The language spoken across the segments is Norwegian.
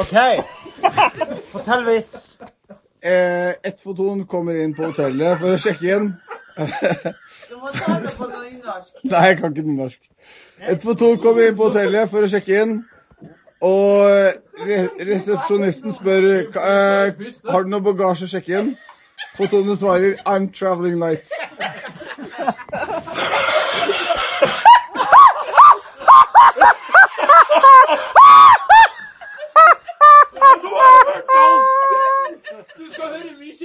OK. Fortell vits. Eh, ett foton kommer inn på hotellet for å sjekke inn. Du må ta det på nynorsk. Nei, jeg kan ikke norsk. Et foton kommer inn på hotellet for å sjekke inn. Og re resepsjonisten spør eh, har du noe bagasje å sjekke inn. Fotonet svarer I'm traveling light. Du skal høre mye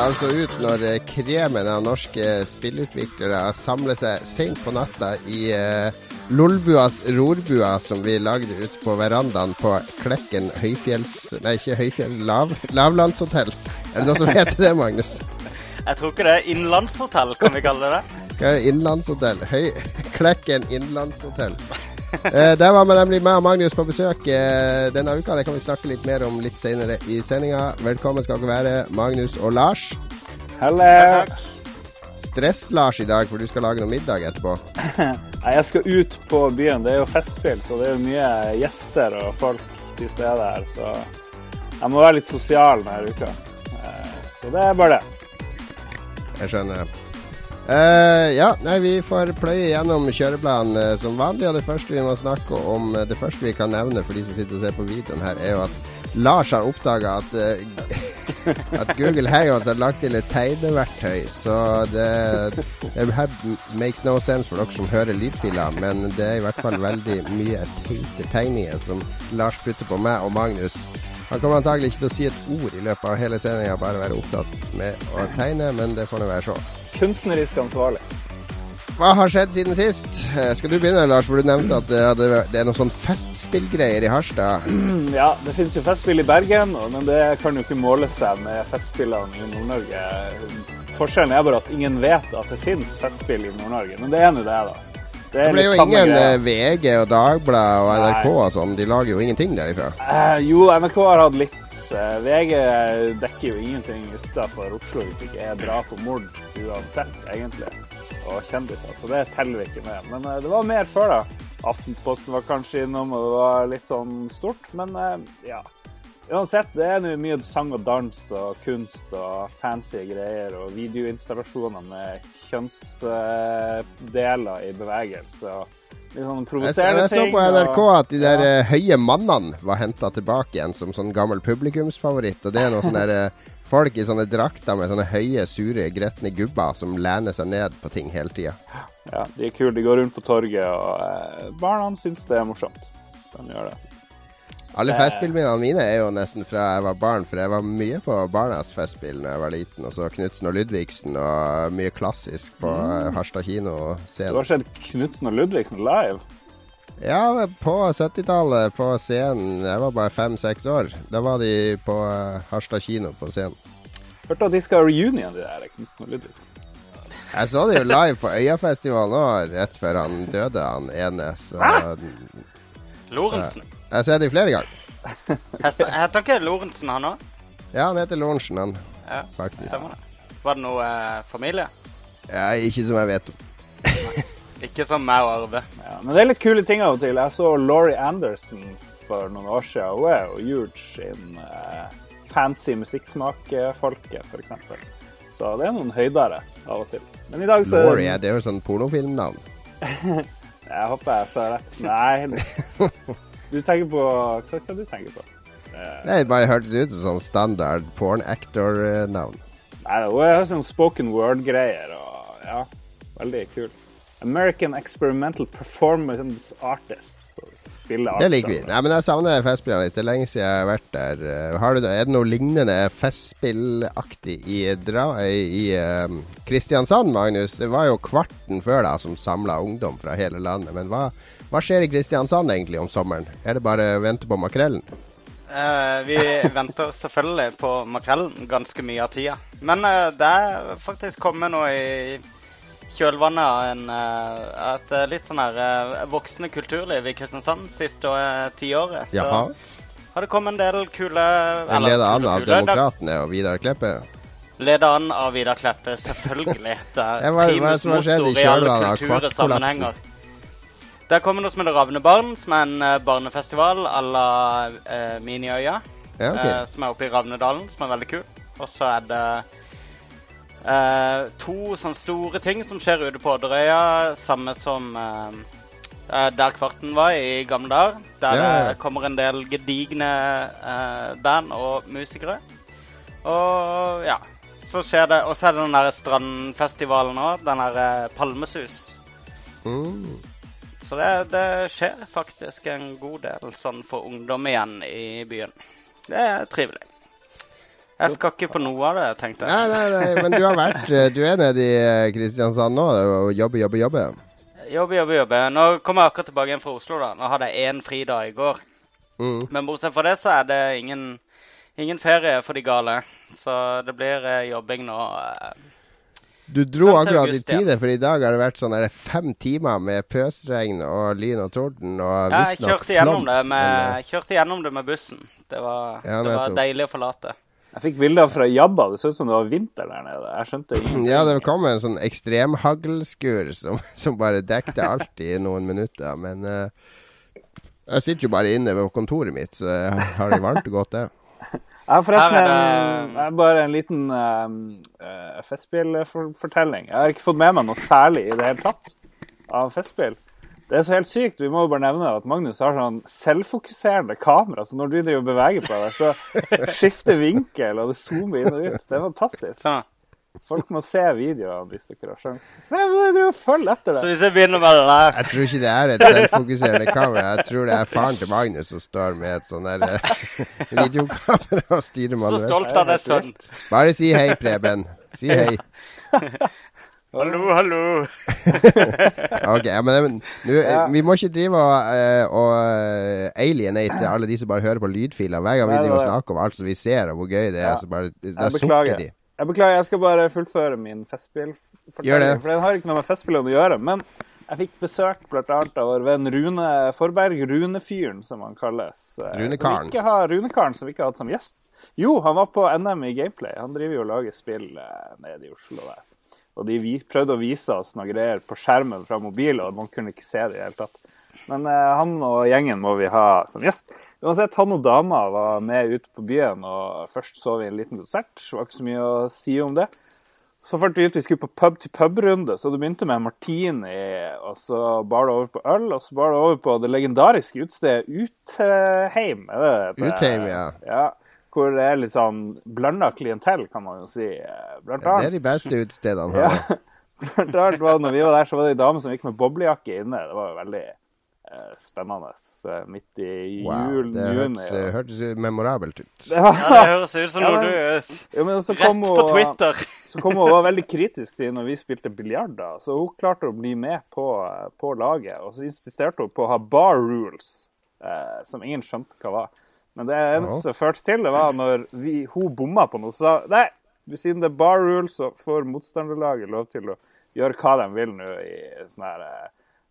altså ut når eh, kremen av norske spillutviklere samler seg sent på natta i eh, Lolbuas rorbua som vi lagde ute på verandaen på Klekken høyfjells... Nei, ikke høyfjell, lav, lavlandshotell. Er det noe som heter det, Magnus? Jeg tror ikke det innlandshotell, kan vi kalle det det? Hva er det? Innlandshotell? Høy... Klekken innlandshotell. Eh, der var vi nemlig med Magnus på besøk eh, denne uka. Det kan vi snakke litt mer om litt senere i sendinga. Velkommen skal dere være, Magnus og Lars. Hello. Stress-Lars i dag, for du skal lage noe middag etterpå. Nei, jeg skal ut på byen. Det er jo festspill, så det er jo mye gjester og folk til stede her. Så jeg må være litt sosial denne uka. Eh, Så det er bare det. Jeg skjønner. Eh, ja, nei, vi får pløye gjennom kjøreplanen uh, som vanlig. Og det første vi må snakke om, uh, det første vi kan nevne for de som sitter og ser på videoen her, er jo at Lars har oppdaga at, at Google Hangouts har lagt til et tegneverktøy. Så det, det makes no sense for dere som hører lydfiler, men det er i hvert fall veldig mye teite tegninger som Lars putter på meg og Magnus. Han kommer antagelig ikke til å si et ord i løpet av hele sendinga, bare være opptatt med å tegne, men det får nå være så. Kunstnerisk ansvarlig. Hva har skjedd siden sist? Eh, Skal du begynne, Lars? For du nevnte at det, hadde, det er noen sånn festspillgreier i Harstad. Ja, det finnes jo festspill i Bergen, men det kan jo ikke måle seg med festspillene i Nord-Norge. Forskjellen er bare at ingen vet at det finnes festspill i Nord-Norge, men det er nå det, da. Det Det ble jo ingen greia. eh, VG og Dagbladet og NRK og sånn. De lager jo ingenting derifra. Eh, jo, NRK har hatt litt. Eh, VG dekker jo ingenting utafor Oslo hvis ikke er drap og mord uansett, egentlig. Og kjendiser, så det teller vi ikke med. Men eh, det var mer før, da. Aftenposten var kanskje innom, og det var litt sånn stort. Men eh, ja. Uansett, det er mye sang og dans og kunst og fancy greier og videoinstallasjoner med kjønnsdeler i bevegelse. og sånn Jeg, så- jeg så på NRK at de der Ja. eh, høye mannene var henta tilbake igjen som sånn gammel publikumsfavoritt. Og det er noen sånne der, eh, folk i sånne drakter med sånne høye, sure, gretne gubber som lener seg ned på ting hele tida. Ja, de er kule. De går rundt på torget, og eh, barna syns det er morsomt. De gjør det. Alle Eh. festspillminnene mine er jo nesten fra jeg var barn, for jeg var mye på Barnas festspill da jeg var liten. Og så Knutsen og Ludvigsen og mye klassisk på mm. Harstad kino. Du har sett Knutsen og Ludvigsen live? Ja, på 70-tallet på scenen. Jeg var bare fem-seks år. Da var de på eh, Harstad kino på scenen. Hørte at de skal ha reunion, de der Knutsen og Ludvigsen. Jeg så det jo live på Øyafestivalen òg, rett før han døde, han ene. Så Lorentzen. Jeg har sett det flere ganger. Heter heter ikke Lorentzen, han òg? Ja, han heter Lorentzen, han. Ja, Faktisk. det. Var det noe eh, familie? Ja, ikke som jeg vet om. Ikke som meg og Arve. Ja, men det er litt kule ting av og til. Jeg så Laurie Anderson for noen år siden. Hun er jo huge in eh, fancy musikksmakfolket, f.eks. Så det er noen høydere av og til. Men i dag så Laurie, det er jo sånn pornofilmnavn. Jeg håper jeg sa rett. Nei. Du tenker på Hva skal du tenker på? Eh, Det bare hørtes ut som sånn standard porn actor-navn. Nei, hun har sånn spoken word-greier og ja, veldig kul. American Experimental Performance Artist. Det liker vi. Nei, men jeg savner Festspillene litt. Det er lenge siden jeg har vært der. Eh, Har du, er det noe lignende Festspillaktig i, dra, i, i eh, Kristiansand, Magnus? Det var jo kvarten før da som samla ungdom fra hele landet. Men hva, hva skjer i Kristiansand egentlig om sommeren? Er det bare å vente på makrellen? Uh, vi venter selvfølgelig på makrellen ganske mye av tida. Men uh, det er faktisk kommet noe i kjølvannet av en, uh, et litt sånn her voksende kulturliv i Kristiansand siste tiåret. Så Jaha. har det kommet en del kule Den leder an av kule, Demokratene og Vidar Kleppe. Leder an av Vidar Kleppe, selvfølgelig. Det er primus motor i alle kultursammenhenger. Det kommer noe som heter Ravnebarn, som er en eh, barnefestival à la eh, Miniøya. Ja, eh, ok. som er oppe i Ravnedalen, som er veldig kul. Og så er det eh, to sånne store ting som skjer ute på Odderøya, samme som eh, eh, der Kvarten var i gamle dager. Der Ja, ja. det kommer en del gedigne eh, band og musikere. Og ja. Så skjer det Og så er det den der strandfestivalen òg. Den der eh, Palmesus. Mm. Så det, det skjer faktisk en god del sånn for ungdom igjen i byen. Det er trivelig. Jeg skal ikke på noe av det, tenkte jeg. nei, nei, nei, men du har vært eh, Du er nede i eh, Kristiansand nå og jobber, jobber, jobber. Jobbe, jobbe, jobbe. Nå kommer jeg akkurat tilbake igjen fra Oslo. da. Nå hadde jeg én fridag i går. Mm. Men bortsett fra det så er det ingen, ingen ferie for de gale. Så det blir eh, jobbing nå. Du dro akkurat august, i tide, ja. for i dag har det vært sånn fem timer med pøsregn og lyn og torden og Ja, jeg kjørte gjennom det med, kjørte gjennom det med bussen. Det var, Ja, det var deilig å forlate. Jeg fikk bilder fra Jabba. Det så ut som det var vinter der nede. Jeg skjønte ingenting. Ja, det kom en sånn ekstremhaglskur som, som bare dekte alt i noen minutter. Men uh, jeg sitter jo bare inne ved kontoret mitt, så jeg har det varmt og godt, det. Jeg har forresten en, jeg bare en liten uh, Festspillfortelling. Jeg har ikke fått med meg noe særlig i det hele tatt av Festspill. Det er så helt sykt. Vi må jo bare nevne at Magnus har sånn selvfokuserende kamera. Så når du driver og beveger på deg, så skifter vinkel, og det zoomer inn og ut. Det er fantastisk. Folk må se videoene hvis dere har sjansen. Se, men det, følger etter Så hvis jeg begynner med det der Jeg tror ikke det er et selvfokuserende kamera. Jeg tror det er faren til Magnus som står med et sånn der eh, videokamera og styrer Så stolt av deg, sønn. Bare si hei, Preben. Si hei. Hallo, hallo. Ok, men nu, Ja. Vi må ikke drive og, eh, og eh, alienate alle de som bare hører på lydfiler. Hver gang vi driver og snakker om alt som vi ser, og hvor gøy det er, Ja. så bare Da beklager. de. Jeg beklager, jeg skal bare fullføre min festspillfortelling. For den har ikke noe med festspillene å gjøre. Men jeg fikk besøk blant annet av vår venn Rune Forberg, Runefyren, som han kalles. Eh, Runekaren. Som ikke har, Runekaren, som vi ikke har hatt som gjest. Jo, han var på NM i Gameplay. Han driver jo og lager spill eh, nede i Oslo der. Og de prøvde å vise oss noen greier på skjermen fra mobilen, og man kunne ikke se det i det hele tatt. Men eh, han og gjengen må vi ha som gjest. Uansett, han og dama var med ut på byen, og først så vi en liten konsert. Det var ikke så mye å si om det. Så fant vi ut vi skulle på pub-til-pub-runde, så det begynte med martini, og så bar det over på øl, og så bar det over på det legendariske utstedet Utheim. Er det det? Utheim, ja. ja. Hvor det er litt sånn blanda klientell, kan man jo si. Blant annet. Ja, Det er de beste utstedene. Ja. Blant annet var det når vi var der, så var det ei dame som gikk med boblejakke inne. Det var jo veldig spennende eh, midt i Wow, det juni. hørtes, eh, hørtes memorabelt ut. Ja, det høres ut som Ja, noe du eh, Ja, men Rett kom på Twitter. Så kom hun og var veldig kritisk til når vi spilte biljard. da. Så hun klarte å bli med på, på laget. Og så insisterte hun på å ha bar rules, eh, som ingen skjønte hva var. Men det eneste som førte til, det var når vi, hun bomma på noe. Så sa nei, siden det er bar rules, så får motstanderlaget lov til å gjøre hva de vil nå i sånn her eh,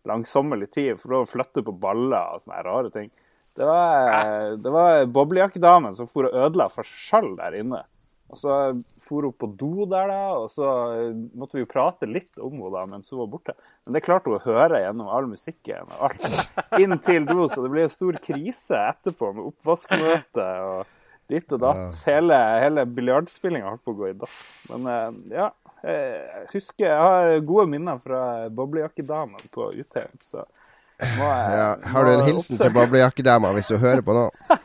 langsommelig tid. For å flytte på baller og sånne rare ting. Det var, det var boblejakkedamen som for og ødela for seg sjøl der inne. Og så for hun på do der, da, og så eh, måtte vi jo prate litt om henne da, mens hun var borte. Men det klarte hun å høre gjennom all musikken og alt inn til do, så det ble en stor krise etterpå med oppvaskmøte og ditt og datt. Hele, hele biljardspillinga holdt på å gå i dass. Men eh, ja, jeg husker Jeg har gode minner fra boblejakkedamen på Utheim, så må jeg Ja, har du en hilsen hilsen til oppsøke- boblejakkedama hvis du hører på nå?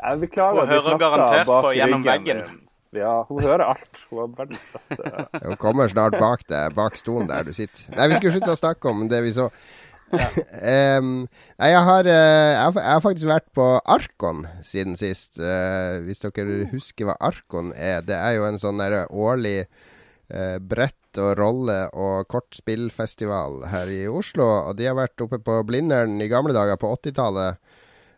Jeg beklager Hun at vi hører garantert bak på gjennom ryggen veggen. Ja, hun hører alt. Hun er verdens beste. Hun kommer snart bak deg, bak stolen der du sitter. Nei, vi skulle slutte å snakke om det vi så. Em, nei, jeg har, eh, jeg, har, jeg har faktisk vært på Arkon siden sist. Uh, hvis dere husker hva Arkon er. Det er jo en sånn der årlig eh, brett og rolle og kortspillfestival her i Oslo. Og de har vært oppe på Blindern i gamle dager, på 80-tallet.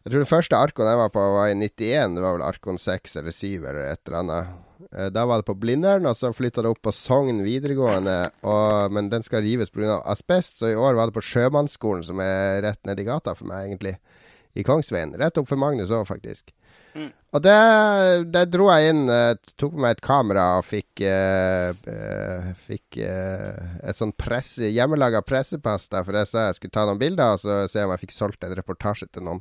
Jeg tror det første Arkon jeg var på, var i 91. Det var vel Arkon 6 eller 7 eller et eller annet. Eh, Da var det på Blindern, og så flytta det opp på Sogn videregående. Og, men den skal rives pga. asbest, så i år var det på Sjømannsskolen, som er rett nedi gata for meg, egentlig. I Kongsveien. Rett opp for Magnus òg, faktisk. Og der, dro jeg inn, eh, tok med meg et kamera og fikk, eh, fikk eh, et sånn presse, hjemmelaga pressepass for jeg sa jeg skulle ta noen bilder og så se om jeg fikk solgt en reportasje til noen.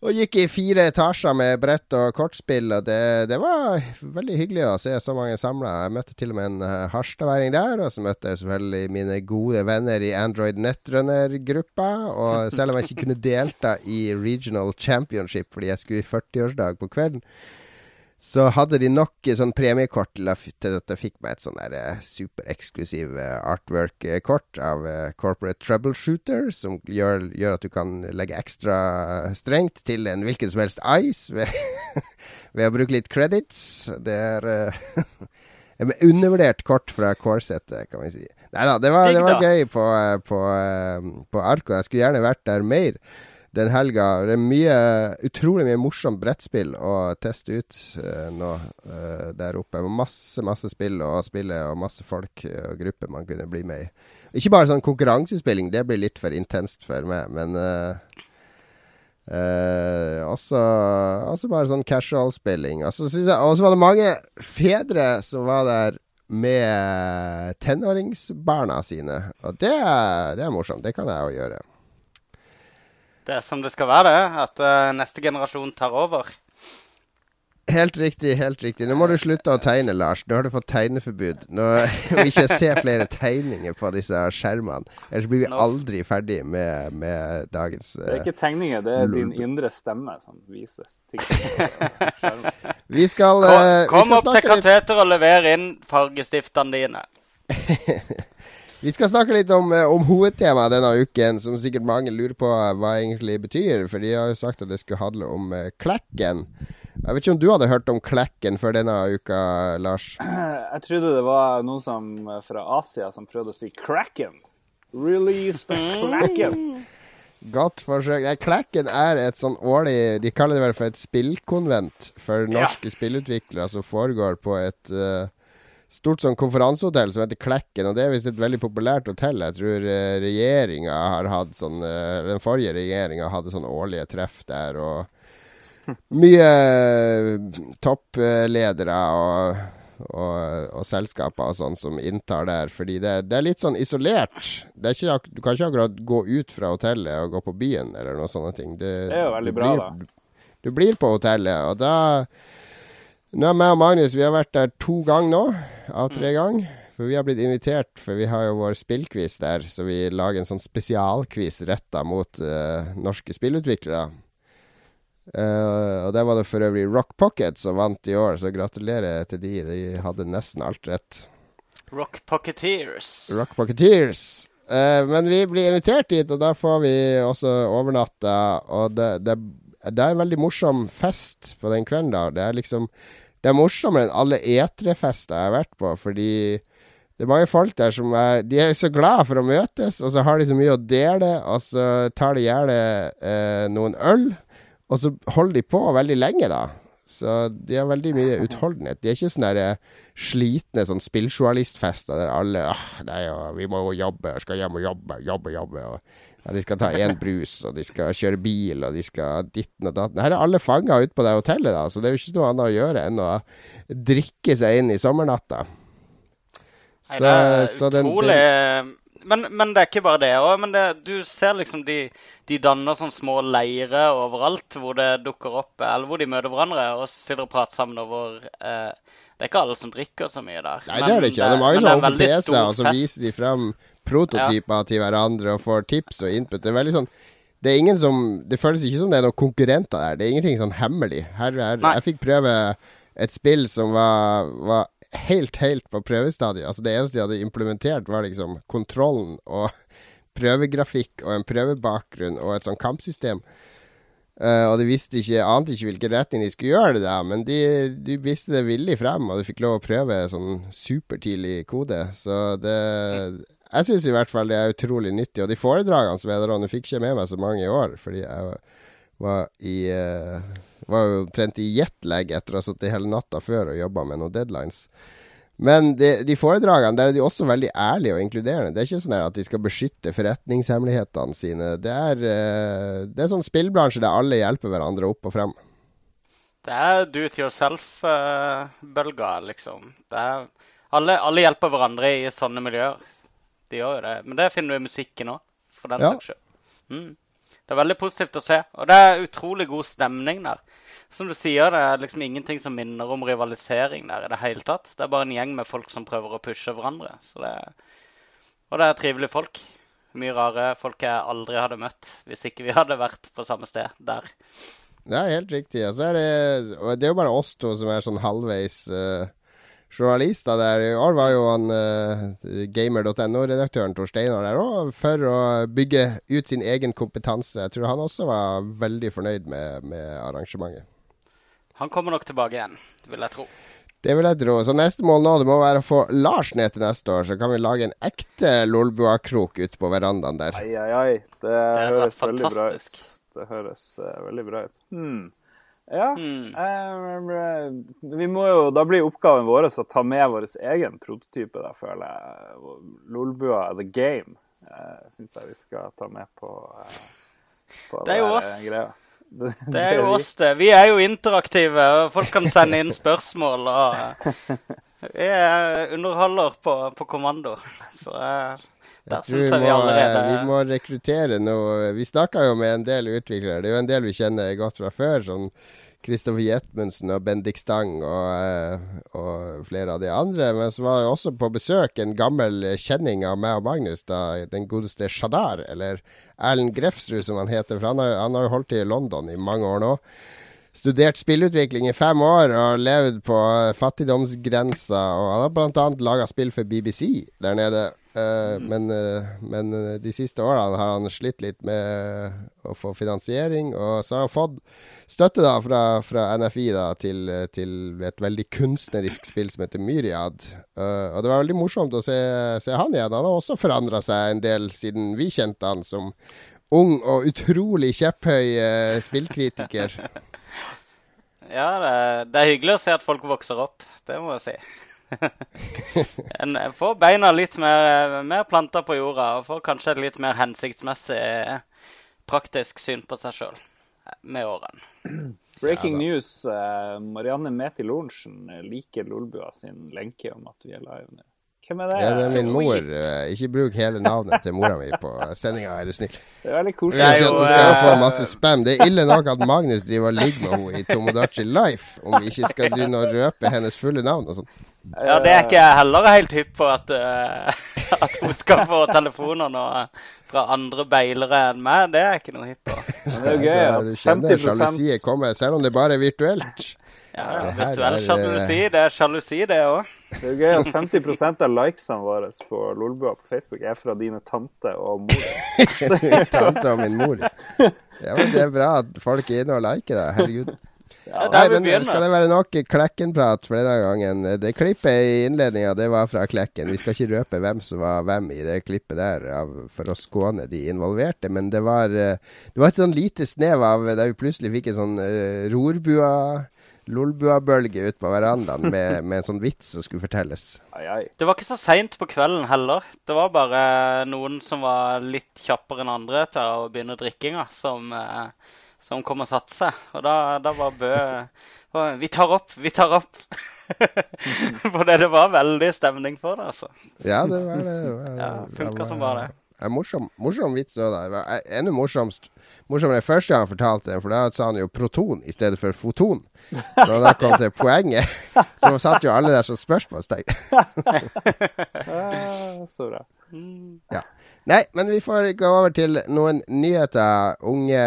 Og gikk i fire etasjer med brett og kortspill, og det, det var veldig hyggelig å se så mange samla. Jeg møtte til og med en uh, harstadværing der, og så møtte jeg selvfølgelig mine gode venner i Android Netrunner-gruppa. Og selv om jeg ikke kunne delta i Regional Championship fordi jeg skulle i 40-årsdag på kvelden, så hadde de nok eh, sånn premiekort til at jeg fikk meg et sånn der eh, supereksklusiv eh, artwork-kort av Corporate Troubleshooter, som gjør, gjør at du kan legge ekstra strengt til en hvilken som helst ice ved, ved å bruke litt credits. Det er et undervurdert kort fra Corset, kan vi si. Nei da, det var, det var gøy på, på, på Arko. Jeg skulle gjerne vært der mer den helga. Det er mye, utrolig mye morsomt brettspill å teste ut uh, nå uh, der oppe. Masse, masse spill å spille, og masse folk eh, og grupper man kunne bli med i. Ikke bare sånn konkurransespilling, det blir litt for intenst for meg, men uh, også, også bare sånn casual-spilling. Og så og var det mange fedre som var der med tenåringsbarna sine. Og det, det er morsomt. Det kan jeg òg gjøre. Det er som det skal være, det. At uh, neste generasjon tar over. Helt riktig, helt riktig. Nå må du slutte å tegne, Lars. Nå har du fått tegneforbud. Nå må vi ikke se flere tegninger på disse skjermene. Ellers blir vi aldri ferdig med, med dagens Det er eh, ikke tegninger, det er din indre stemme som vises. Vi skal, Kom, kom vi kom skal opp til kateter og lever inn fargestiftene dine. Vi skal snakke litt om, eh, om hovedtemaet denne uken, som sikkert mange lurer på hva egentlig betyr. For de har jo sagt at det skulle handle om eh, Klekken. Jeg vet ikke om du hadde hørt om Klekken før denne uka, Lars? Jeg trodde det var noen som fra Asia som prøvde å si 'cracken'. Release the klekken!» Godt forsøk. Nei, Klekken er et sånn årlig De kaller det vel for et spillkonvent for norske spillutviklere som foregår på et eh, stort sånn konferansehotell som heter Klekken. Og det er visst et veldig populært hotell. Jeg tror uh, regjeringa har hatt sånn eh, Den forrige regjeringa hadde sånn årlige treff der. Og mye eh, toppledere og, og, og selskaper og sånn som inntar der. Fordi det, det er litt sånn isolert. Det er ikke, du kan ikke akkurat gå ut fra hotellet og gå på byen eller noen sånne ting. Det, Det er jo veldig bra, blir, da. Du blir på hotellet, og da Nå er meg og Magnus Vi har vært der to ganger nå, av tre ganger. For vi har blitt invitert, for vi har jo vår spillquiz der, så vi lager en sånn spesialquiz retta mot uh, norske spillutviklere. Uh, og der var det for øvrig Rock Pocket som vant i år, så gratulerer til de. De hadde nesten alt rett. Rock Pocketeers. Rock Pocketeers. Uh, men vi blir invitert dit, og da får vi også overnatta. Og det, det, det er en veldig morsom fest på den kvelden. da Det er liksom Det er morsommere enn alle E3-fester jeg har vært på, fordi det er mange folk der som er De er så glad for å møtes, og så har de så mye å dele, og så tar de gjerne eh, noen øl, og så holder de på veldig lenge, da. Så de har veldig mye utholdenhet. De er ikke sånne der, eh, slitne sånn spilljournalistfester der alle ah, nei, 'Vi må jo jobbe, skal hjem og jobbe, jobbe, jobbe'. Og, ja, de skal ta én brus, og de skal kjøre bil, og de skal ditten og datten. Her er alle fanga ute på det hotellet, da, så det er jo ikke noe annet å gjøre enn å drikke seg inn i sommernatta. Nei, det er så den, utrolig den, men, men det er ikke bare det òg. Men det, du ser liksom de, de danner sånne små leirer overalt hvor det dukker opp, eller hvor de møter hverandre og sitter og prater sammen over eh, Det er ikke alle som drikker så mye der. Nei, det er det ikke. Det er mange som har på PC, og så viser de frem prototyper til hverandre og får tips og input. Det er veldig sånn det er ingen som Det føles ikke som det er noen konkurrenter der. Det er ingenting sånn hemmelig. Her, her, jeg fikk prøve et spill som var, var helt, helt på prøvestadiet. Altså Det eneste de hadde implementert, var liksom kontrollen og prøvegrafikk og en prøvebakgrunn og et sånn kampsystem. Uh, og de visste ikke, ante ikke hvilken retning de skulle gjøre det der, men de, de visste det villig frem, og de fikk lov å prøve sånn supertidlig kode. Så det Jeg syns i hvert fall det er utrolig nyttig. Og de foredragene som er der, og nå fikk ikke med meg så mange i år, fordi jeg var i uh, Var jo omtrent i jetlag etter å ha sittet hele natta før og jobba med noen deadlines. Men de, de foredragene der er de også veldig ærlige og inkluderende. Det er ikke sånn at de skal beskytte forretningshemmelighetene sine. Det er, eh, det er sånn spillbransje der alle hjelper hverandre opp og frem. Det er do it yourself-bølga, liksom. Det er, alle, alle hjelper hverandre i sånne miljøer. De gjør jo det. Men det finner du i musikken òg, for den Ja. saks skyld. Mm. Det er veldig positivt å se. Og det er utrolig god stemning der. Som du sier, det er liksom ingenting som minner om rivalisering der i det hele tatt. Det er bare en gjeng med folk som prøver å pushe hverandre. Så det er, og det er trivelige folk. Mye rare folk jeg aldri hadde møtt hvis ikke vi hadde vært på samme sted der. Det er helt riktig. Og så er det, det er jo bare oss to som er sånn halvveis eh, journalister der. I år var jo han uh, gamer.no-redaktøren Tor Steinar der òg, for å bygge ut sin egen kompetanse. Jeg tror han også var veldig fornøyd med, med arrangementet. Han kommer nok tilbake igjen, vil jeg tro. Det vil jeg tro. Så neste mål nå det må være å få Lars ned til neste år, så kan vi lage en ekte Lolbua-krok ute på verandaen der. Ai, ai, ai. Det, det høres veldig bra ut. Det høres uh, veldig bra ut. Hmm. Ja. Mm. eh, vi må jo, da blir oppgaven vår å ta med vår egen prototype, da, føler jeg. Lolbua The Game uh, syns jeg vi skal ta med på, eh, på Det er jo oss. eh, greia. Det, Det er jo oss, det. Vi er jo interaktive. og Folk kan sende inn spørsmål. og Vi er underholder på, på kommando. Så eh, Jeg tror syns vi jeg allerede eh, vi må rekruttere noe Vi snakka jo med en del utviklere. Det er jo en del vi kjenner godt fra før. Sånn Kristoffer Jetmundsen og Bendik Stang og, eh, og flere av de andre. Men så var jo også på besøk en gammel kjenning av meg og Magnus, da, den godeste Shadar, eller Erlend Grefsrud som han heter. For han har, han har holdt til i London i mange år nå. Studert spillutvikling i fem år og levd på fattigdomsgrensa. Og han har bl.a. laga spill for BBC der nede. Eh, men, eh, men eh, de siste årene har han slitt litt med å få finansiering. Og så har han fått støtte da fra, fra NFI da til, til et veldig kunstnerisk spill som heter Myriad. Og det var veldig morsomt å se, se han igjen. Han har også forandra seg en del siden vi kjente han som ung og utrolig kjepphøy spillkritiker. Ja, det, det er hyggelig å se at folk vokser opp. Det må jeg si. en får beina litt mer, mer planter på jorda og får kanskje et litt mer hensiktsmessig praktisk syn på seg sjøl med årene. Breaking news. eh, Marianne Meti Lorentzen liker Lolbua sin lenke om at vi er live nå. Hvem er det? Ja, det er min mor. eh, Ikke bruk hele navnet til mora mi på sendinga, er du snill. Det er veldig koselig. Jeg jo, skal jeg få eh, masse spam. Det er ille nok at Magnus driver og ligger med henne i Tomodachi Life, om vi ikke skal begynne å røpe hennes fulle navn og sånn. Ja, det er ikke jeg heller helt hypp på at, uh, at hun skal få telefoner nå fra andre beilere enn meg. Det er jeg ikke noe hypp på. Men det er jo gøy at Du kjenner 50 sjalusiet komme, selv om det bare er virtuelt. Ja, Virtuell sjalusi, det er sjalusi, det òg. Det er jo gøy at 50% av likesene våre på Lolbua på Facebook er fra dine tante og mor. Tante og min mor. Ja, men Det er bra at folk er inne og liker det. Herregud. Ja, Nei, men Skal det være nok Klekken-prat for denne gangen? Det klippet i innledninga, det var fra Klekken. Vi skal ikke røpe hvem som var hvem i det klippet der, av, for å skåne de involverte. Men det var, eh, det var et sånn lite snev av der vi plutselig fikk en sånn uh, rorbua Lolbua-bølge ut på verandaen med, med en sånn vits som skulle fortelles. Ai, ai. Det var ikke så seint på kvelden heller. Det var bare noen som var litt kjappere enn andre til å begynne drikkinga, som, eh, som kom og satte seg. Og da, da var Bø Vi tar opp, vi tar opp! For det, det var veldig stemning for det, altså. Ja, det var det. det var, Ja, funka som bare det. Ja, morsom, morsom vits òg, da. Eh, enda morsomst morsommere første gang han fortalte det, for da sa han jo proton i stedet for foton. Så da kom til poenget, så satt jo alle der som spørsmålstegn. Ah, så bra. Ja. Nei, men vi får gå over til noen nyheter. Unge,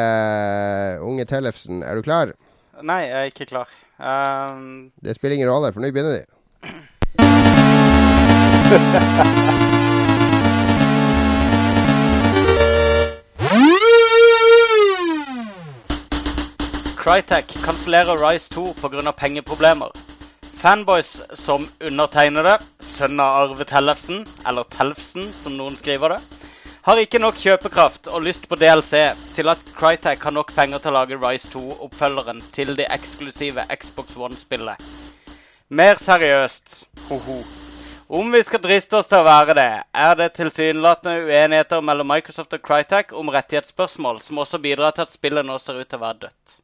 unge Tellefsen, er du klar? Nei, jeg er ikke klar. Um, Det spiller ingen rolle, for nå begynner de. Crytek kansellerer Rise 2 pga. pengeproblemer. Fanboys som undertegnede, sønn av Arve Tellefsen, eller Telfsen som noen skriver det, Har ikke nok kjøpekraft og lyst på DLC til at Crytek har nok penger til å lage Rise 2-oppfølgeren til det eksklusive Xbox One-spillet. Mer seriøst, ho-ho. Om vi skal driste oss til å være det, er det tilsynelatende uenigheter mellom Microsoft og Crytek om rettighetsspørsmål, som også bidrar til at spillet nå ser ut til å være dødt.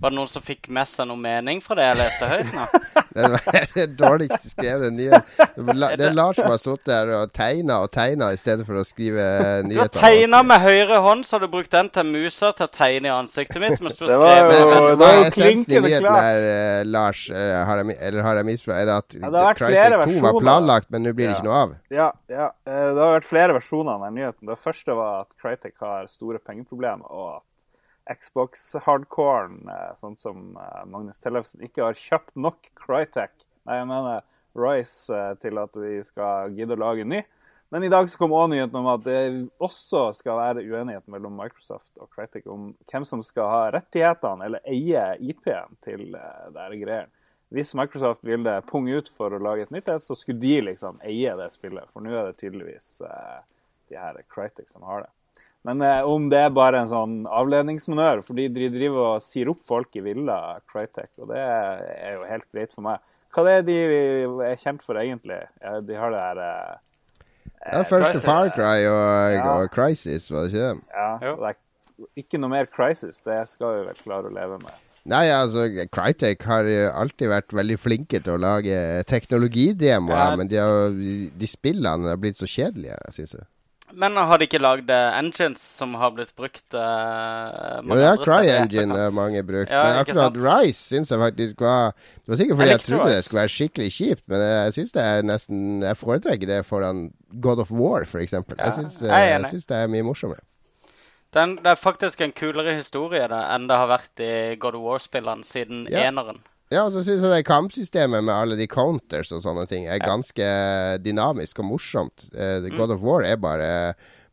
Var det noen som fikk med seg noe mening fra det jeg leste høyt nå? Det er den dårligste skrevne nye. Det er Lars som har sittet der og tegna og tegna i stedet for å skrive nyheter. Du har tegna med høyre hånd, så har du brukt den til musa til å tegne i ansiktet mitt. mens du har Det var skrevet jo- Men, men det var jo er essensen i nyheten her, der, eh, Lars? uh, Har jeg, eller har jeg misforstått? Er det at Ja, det har Crytek 2 var planlagt, men nå blir det Ja. ikke noe av? Ja, ja. Uh, Det har vært flere versjoner av den nyheten. Det første var at Crytek har store pengeproblemer, og at Xbox-hardcoren, eh, sånn som eh, Magnus Tellefsen, ikke har kjøpt nok Crytek, nei, jeg mener Rise, eh, til at de skal gidde å lage ny. Men i dag så kom også nyheten om at det også skal være uenighet mellom Microsoft og Crytek om hvem som skal ha rettighetene eller eie IP-en til dette greiene. Hvis Microsoft ville punge ut for å lage et nytt et, så skulle de liksom eie det spillet. For nå er det tydeligvis de her Crytek som har det. Men eh, om det er bare en sånn avledningsmanøver, for de driver og sier opp folk i villa, Crytek, og det er jo helt greit for meg. Hva er det de er kjent for egentlig? Eh, De har det her eh, er første. Far Cry og, Ja. og Crisis, var det ikke det? Ja, det er ikke noe mer Crisis. Det skal vi vel klare å leve med. Nei, altså, Crytek har alltid vært veldig flinke til å lage teknologidemoer, Ja. men de, har, de spillene har blitt så kjedelige, syns jeg. Men har de ikke lagd eh, engines som har blitt brukt uh, Jo, ja, CryEngine har mange brukt, Ja, men akkurat? Rise syns jeg faktisk var Det var sikkert fordi Jeg jeg, trodde det skulle være skikkelig kjipt, men jeg syns det er nesten Jeg foretrekker det foran God of War, f.eks. Ja, Jeg syns er enig. syns det er mye morsommere. Den, det er faktisk en kulere historie da, enn det har vært i God of War-spillene siden Ja. eneren. Ja, og så syns jeg det kampsystemet med alle de counters og sånne ting er ganske dynamisk og morsomt. Eh, Mm. God of War er bare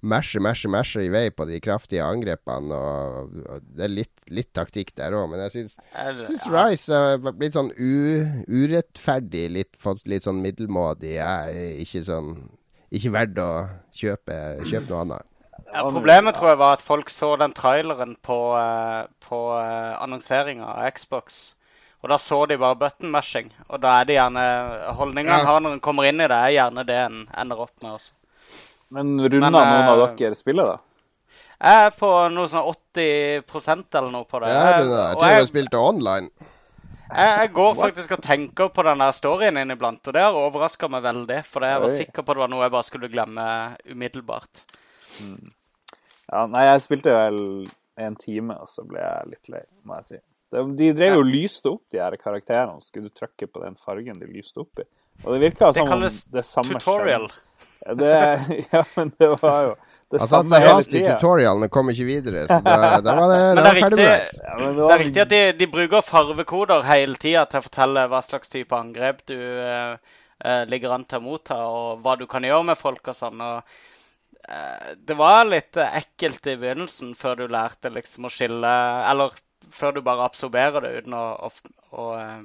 mashe, mashe, mashe i vei på de kraftige angrepene, og, og det er litt, litt taktikk der òg, men jeg syns syns ja. Rise har blitt sånn u, urettferdig, litt, litt sånn middelmådig. Ikke sånn Ikke verdt å kjøpe, kjøpe noe annet. Ja, problemet tror jeg var at folk så den traileren på, uh, på uh, annonseringa av Xbox. Og da så de bare button mashing. Og da er det gjerne Holdninga Ja. en når en kommer inn i det, er gjerne det en ender opp med også. Men runda noen av eh, dere spillet, da? Jeg er på noe sånn 80% eller noe på det. Ja, du du, jeg og tror jeg- du spilte online. Jeg, jeg går faktisk og tenker på den der storyen inniblant, og det har overraska meg veldig. For jeg var Oi. sikker på det var noe jeg bare skulle glemme umiddelbart. Ja, nei, jeg spilte vel en time, og så ble jeg litt lei, må jeg si. De, de drev jo og lyste opp de her karakterene. Skulle du trykke på den fargen de lyste opp i? Og det virka som det kalles det samme tutorial. Ja, det, ja, men det var jo det Han satte samme seg hele fast i tida. tutorialen og kom ikke videre, så da, da var det, Men da det var ferdig med. Ja, det, det det er riktig at de, de bruker farvekoder hele tida til å fortelle hva slags type angrep du eh, eh, ligger an til å motta, og hva du kan gjøre med folk og sånn. og eh, Det var litt ekkelt i begynnelsen, før du lærte liksom å skille Eller før du bare absorberer det uten å, å, å eh,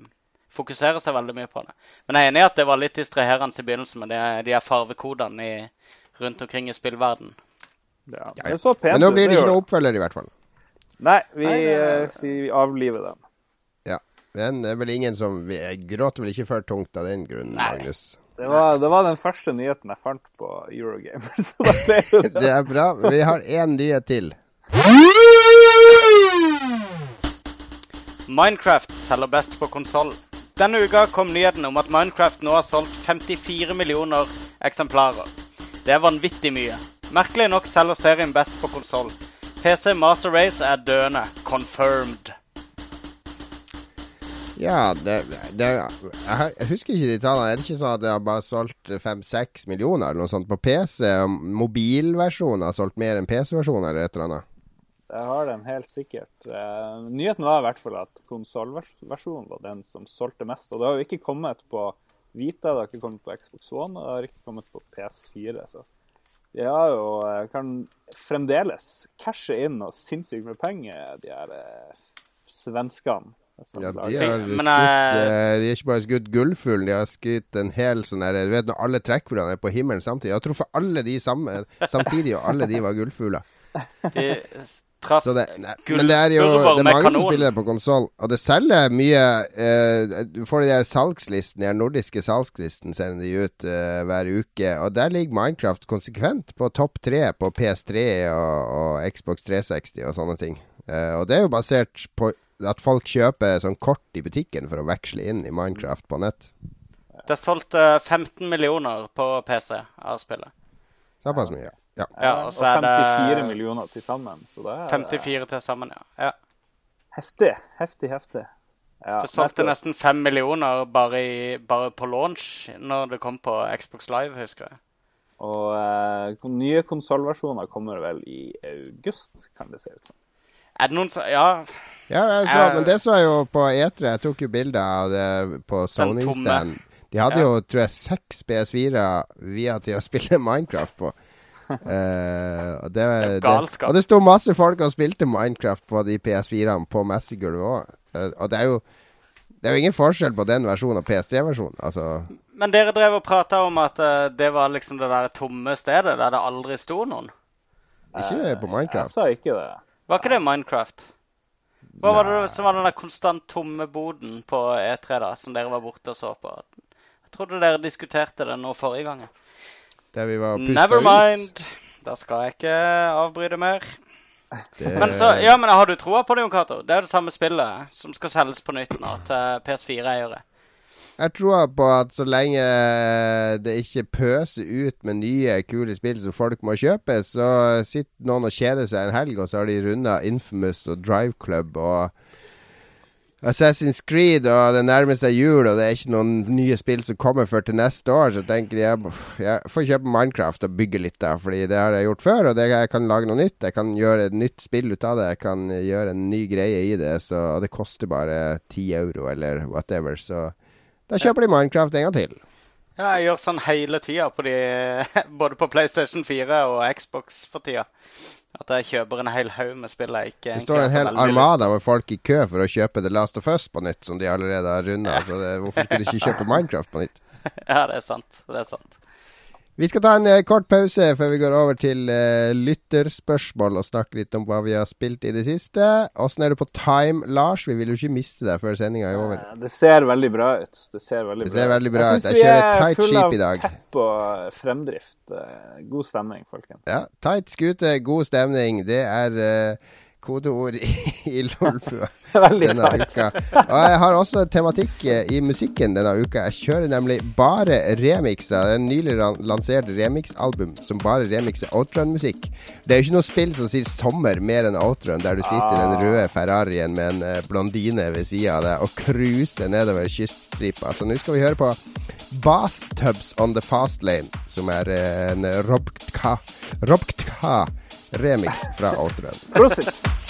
fokusere seg veldig mye på det. Men jeg er enig i at det var litt distraherende i begynnelsen med de, de her farvekodene i, rundt omkring i spillverden. Ja, det så pent Men nå blir det ikke noe oppfølger, i hvert fall. Nei, vi Nei, det- eh, sier vi avliver dem. Ja. Men det er vel ingen som vi gråter vel ikke for tungt av den grunn, Nei. Magnus. Det var, det var den første nyheten jeg fant på Eurogamer. Så da ble det Det er bra. Vi har én nyhet til. Minecraft selger best på konsoll. Denne uka kom nyheten om at Minecraft nå har solgt 54 millioner eksemplarer. Det er vanvittig mye. Merkelig nok selger serien best på konsoll. PC Master Race er døende. Confirmed. Ja, det, det jeg, husker ikke de tallene. Er det ikke sånn at det har bare solgt fem-seks millioner eller noe sånt på PC? Mobilversjonen har solgt mer enn PC-versjonen eller et eller annet? Jeg har den helt sikkert. Uh, nyheten var i hvert fall at konsollversjonen var den som solgte mest. Og det har jo ikke kommet på Vita, det har ikke kommet på Xbox One, og det har ikke kommet på PS4. Så de har jo, eh, kan fremdeles cashe inn og sinnssykt med penger, de her eh, svenskene. Ja, de har Men, skutt De har ikke bare skutt gullfuglen, de har skutt en hel sånn her Du vet når alle trekkfuglene er på himmelen samtidig. Jeg har truffet alle de samme, samtidig, og alle de var gullfugler. Traff Så det, nei, men det er jo Det er mange som spiller det på konsoll, og det selger mye eh, Du får de der salgslistene, de nordiske salgslistene sender de ut eh, hver uke, og der ligger Minecraft konsekvent på topp tre på PS3 og, og Xbox 360 og sånne ting. Eh, og det er jo basert på at folk kjøper sånn kort i butikken for å veksle inn i Minecraft på nett. Det er solgt eh, 15 millioner på PC av spillet. Såpass mye. Ja. Ja, og og så og 54 det millioner til sammen. Så det er 54 til sammen, ja. ja. heftig. Heftig, heftig. Ja, Det solgte nesten 5 millioner bare, i, bare på launch når det kom på Xbox Live, husker jeg. Og eh, nye konsollversjoner kommer vel i august, kan det se ut som. Er det noen som Ja, Ja, altså, så, Eh, men det så jeg jo på E3. Jeg tok jo bilder av det på. Sony-stand. De hadde Ja. jo, tror jeg, seks PS4 via til å spille Minecraft på. Eh, og, det, er det, galskap. og det sto masse folk og spilte Minecraft på de PS4-ene på messegulvet òg. og det er jo det er jo ingen forskjell på den versjonen og PS3-versjonen. Altså, Men dere drev og prata om at uh, det var liksom det der tomme stedet der det aldri sto noen. ikke på Jeg Minecraft. sa ikke det. Var ikke det Minecraft? Hva var det som var den der konstant tomme boden på E3 da, som dere var borte og så på? Jeg trodde dere diskuterte det nå forrige gang. Der vi var Never pusta mind. Da skal jeg ikke avbryte mer. Det, Men så, ja, men har du troa på det, Jon Cato? Det er jo det samme spillet som skal selges på nytt nå til PS4-eiere. Jeg tror på at så lenge det ikke pøser ut med nye, kule spill som folk må kjøpe, så sitter noen og kjeder seg en helg, og så har de runda Infamous og Drive Club og Assassin's Creed, og det nærmer seg jul, og det er ikke noen nye spill som kommer før til neste år, så tenker jeg jeg får kjøpe Minecraft og bygge litt, da, fordi det har jeg gjort før, og det, jeg kan lage noe nytt. Jeg kan gjøre et nytt spill ut av det, jeg kan gjøre en ny greie i det, så, det koster bare 10 euro eller whatever, så da kjøper de Minecraft en gang til. Ja, jeg gjør sånn hele tida Både på PlayStation 4 og Xbox for tida. At jeg kjøper en hel haug med spill jeg ikke Det står en hel armada med folk i kø for å kjøpe The Last of Us på nytt, som de allerede har runda. Så det, hvorfor skulle de ikke kjøpe Minecraft på nytt? Ja, det er sant. Det er sant. Vi skal ta en eh, kort pause før vi går over til eh, lytterspørsmål og snakke litt om hva vi har spilt i det siste. Åssen er det på time, Lars? Vi vil jo ikke miste deg før sendinga er over. Eh, Det ser veldig bra ut. Det ser veldig Det bra ser veldig bra Jeg ut. Jeg, Jeg vi kjører er tight full skip av i dag. Pepp og fremdrift. Eh, God stemning, folkens. Ja, tight skute, god stemning. Det er eh, kodeord i, i Lolbua denne uka. Og jeg har også tematikk eh, i musikken denne uka. Jeg kjører nemlig bare remixer. Er en nylig lansert remix-album som bare remixer outrun-musikk. Det er jo ikke noe spill som sier 'sommer' mer enn outrun, der du sitter i den røde Ferrarien med en eh, blondine ved sida av deg og cruiser nedover kyststripa. Så nå skal vi høre på Bathtubs on the Fast Lane, som er eh, en Robtka Robka remix fra. Prosit.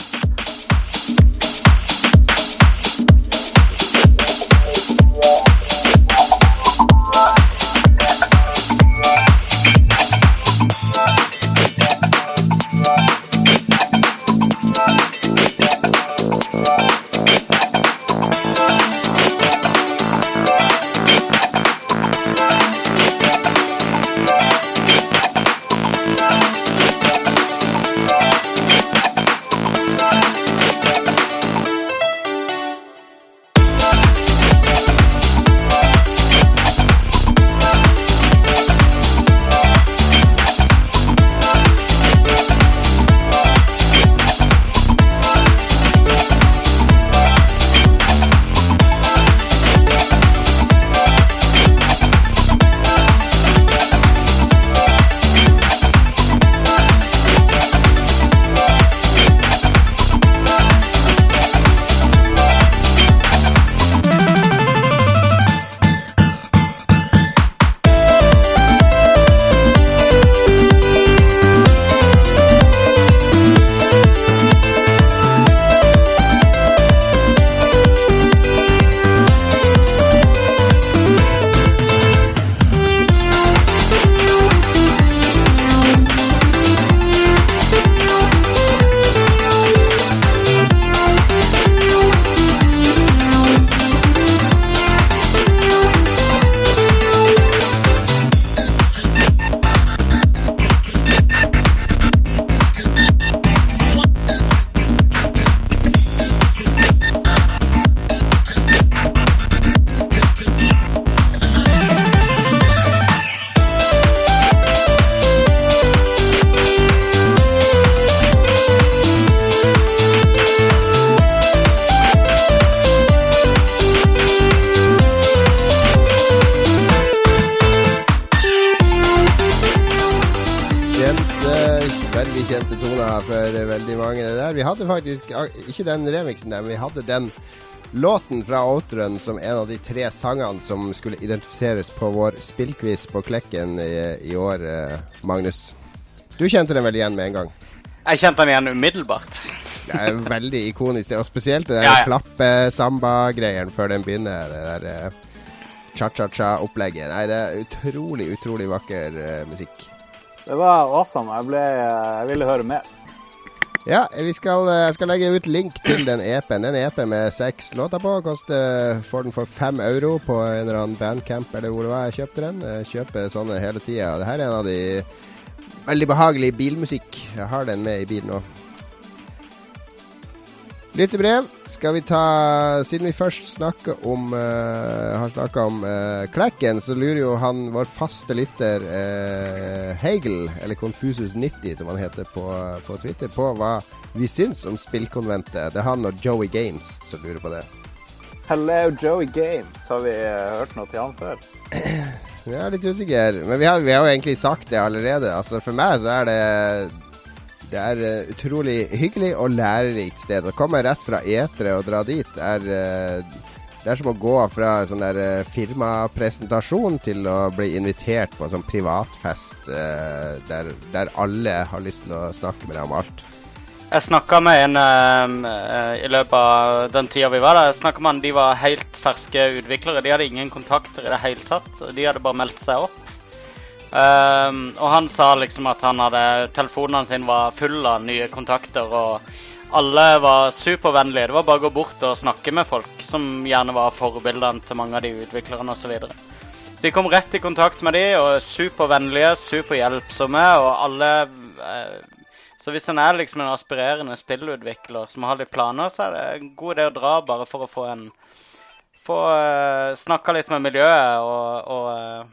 Ikke den remixen der, men vi hadde den låten fra Outrun som en av de tre sangene som skulle identifiseres på vår spillquiz på Klekken i, i år, eh, Magnus. Du kjente den vel igjen med en gang? Jeg kjente den igjen umiddelbart. Det er veldig ikonisk, det. Og spesielt det der Ja, ja. klappe-samba-greien før den begynner. Det der eh, cha-cha-cha-opplegget. Nei, det er utrolig, utrolig vakker uh, musikk. Det var awesome. Jeg, ble, jeg ville høre mer. Ja, vi skal, eh, skal legge ut link til den EP-en. Det er en EP med seks låter på. Koster, får den for fem euro på en eller annen bandcamp eller hvor det var jeg kjøpte den. Jeg kjøper sånne hele tida. Dette er en av de veldig behagelige bilmusikk. Jeg har den med i bilen nå. Lyttebrev skal vi ta Siden vi først snakker om uh, har snakka om uh, Klekken, så lurer jo han vår faste lytter uh, Hegel, eller Confusus90 som han heter på, på Twitter, på hva vi syns om spillkonventet. Det er han og Joey Games som lurer på det. Hello, Joey Games. Har vi hørt noe til han før? Jeg er litt usikker, men vi har, vi har jo egentlig sagt det allerede. Altså For meg så er det Det er uh, utrolig hyggelig og lærerikt sted. Å komme rett fra etere og dra dit er uh, Det er som å gå fra sånn der eh, firmapresentasjon til å bli invitert på en sånn privatfest uh, der, der alle har lyst til å snakke med deg om alt. Jeg snakka med en eh, i løpet av den tida vi var der. Jeg snakket med en, De var helt ferske utviklere. De hadde ingen kontakter i det hele tatt. De hadde bare meldt seg opp. Ehm, og han sa liksom at han hadde telefonene sine var full av nye kontakter, og alle var supervennlige. Det var bare å gå bort og snakke med folk, som gjerne var forbildene til mange av de utviklerne osv. Så, videre. så de kom rett i kontakt med de, og supervennlige, superhjelpsomme, og alle eh, så hvis en er liksom en aspirerende spillutvikler som har litt planer, så er det en god idé å dra bare for å få en Få uh, snakka litt med miljøet og, og eh,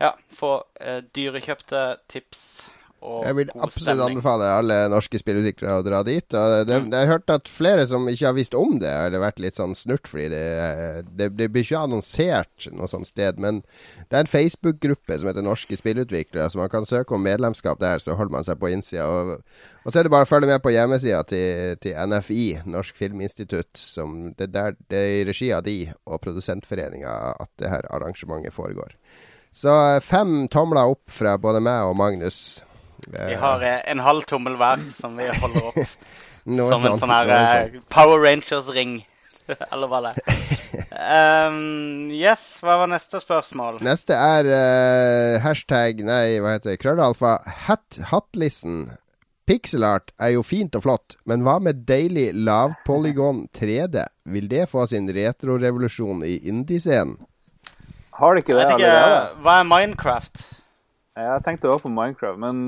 ja, få eh, dyrekjøpte tips og god stemning. Jeg vil absolutt anbefale alle norske spillutviklere å dra dit. Og det, Mm. jeg har hørt at flere som ikke har visst om det, har vært litt sånn snurt fordi det, det, det blir ikke annonsert noe sånt sted. Men det er en Facebook-gruppe som heter Norske spillutviklere, så man kan søke om medlemskap der, så holder man seg på innsida. Og, og så er det bare å følge med på hjemmesida til, til NFI, Norsk Filminstitutt. Som det, der, det er i regi av de og Produsentforeninga at det her arrangementet foregår. Så eh, fem tomler opp fra både meg og Magnus. Vi har eh, en halv tommel hver som vi holder opp som en sånn her eh. Power Rangers-ring. Eller hva det. Um, yes, hva var neste spørsmål? Neste er uh, hashtag Nei, hva heter det? Krøllalfa. Hat, Hattlissen. Pixelart er jo fint og flott, men hva med deilig lavpolygon 3D? Vil det få sin retrorevolusjon i indie-scenen? Har de ikke Jeg vet ikke, allerede? hva er Minecraft? Jeg tenkte også på Minecraft, men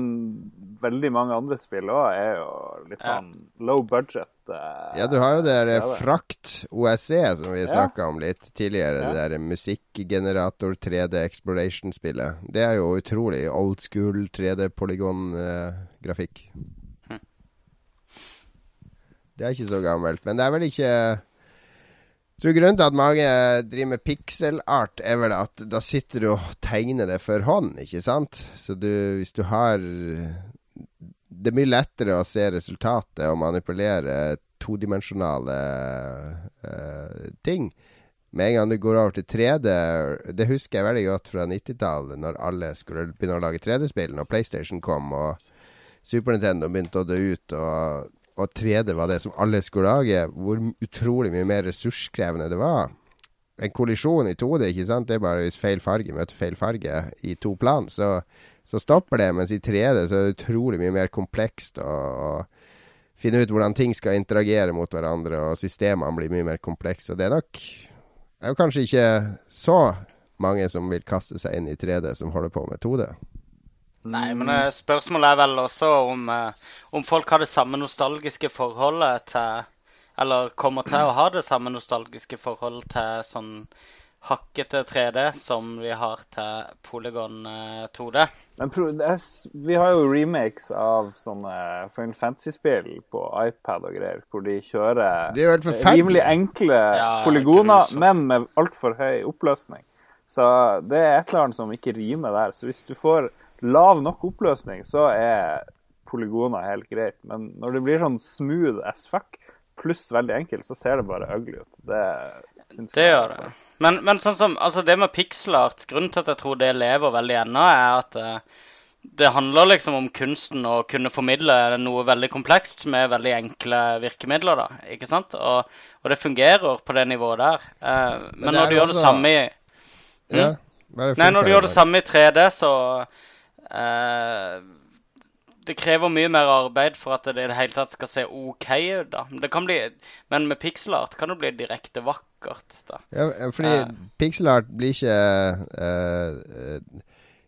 veldig mange andre spill òg er jo litt Ja. sånn low budget. Uh, Ja, du har jo det der. Frakt OSC som vi Ja. om litt tidligere. Ja. Det der musikkgenerator 3D Exploration-spillet. Det er jo utrolig old school 3D-polygon-grafikk. Hm. Det er ikke så gammelt. Men det er vel ikke tror grunnen til at mange driver med pixelart, er vel at da sitter du og tegner det for hånd, ikke sant? Så du, hvis du har Det er mye lettere å se resultatet og manipulere todimensjonale uh, ting. Med en gang du går over til 3D Det husker jeg veldig godt fra 90-tallet, når alle skulle begynne å lage 3D-spill. Når PlayStation kom og Super Nintendo begynte å dø ut, og, og 3D var det som alle skulle lage. Hvor utrolig mye mer ressurskrevende det var. En kollisjon i 2D, ikke sant? det er bare hvis feil farge møter feil farge i to plan, så, så stopper det. Mens i 3D så er det utrolig mye mer komplekst å å finne ut hvordan ting skal interagere mot hverandre, og systemene blir mye mer komplekse. Og det er nok det er jo kanskje ikke så mange som vil kaste seg inn i 3D, som holder på med 2D. Nei, men eh, spørsmålet er vel også om, eh, om folk har det samme nostalgiske forholdet til Eller kommer til å ha det samme nostalgiske forholdet til sånn hakkete 3D som vi har til Polygon eh, 2D. Men pro det er, vi har jo remakes av sånne Final Fantasy-spill på iPad og greier, hvor de kjører er rimelig enkle Ja, polygoner, men med altfor høy oppløsning. Så det er et eller annet som ikke rimer der. Så hvis du får lav nok oppløsning, så er polygoner helt greit. Men når det blir sånn smooth as fuck, pluss veldig enkelt, så ser det bare ugly ut. Det syns Det jeg- gjør det. Men, men sånn som, altså det med pixelart, grunnen til at jeg tror det lever veldig ennå, er at uh, det handler liksom om kunsten å kunne formidle noe veldig komplekst med veldig enkle virkemidler, da. Ikke sant? Og, og det fungerer på det nivået der. Uh, men, men når du gjør det samme i Ja. Bare Nei, når du gjør det samme i 3D, så Eh, det krever mye mer arbeid for at det i det hele tatt skal se OK ut. da. Men, bli, men med pixelart kan det bli direkte vakkert. da. Ja, fordi eh. pixelart blir ikke eh,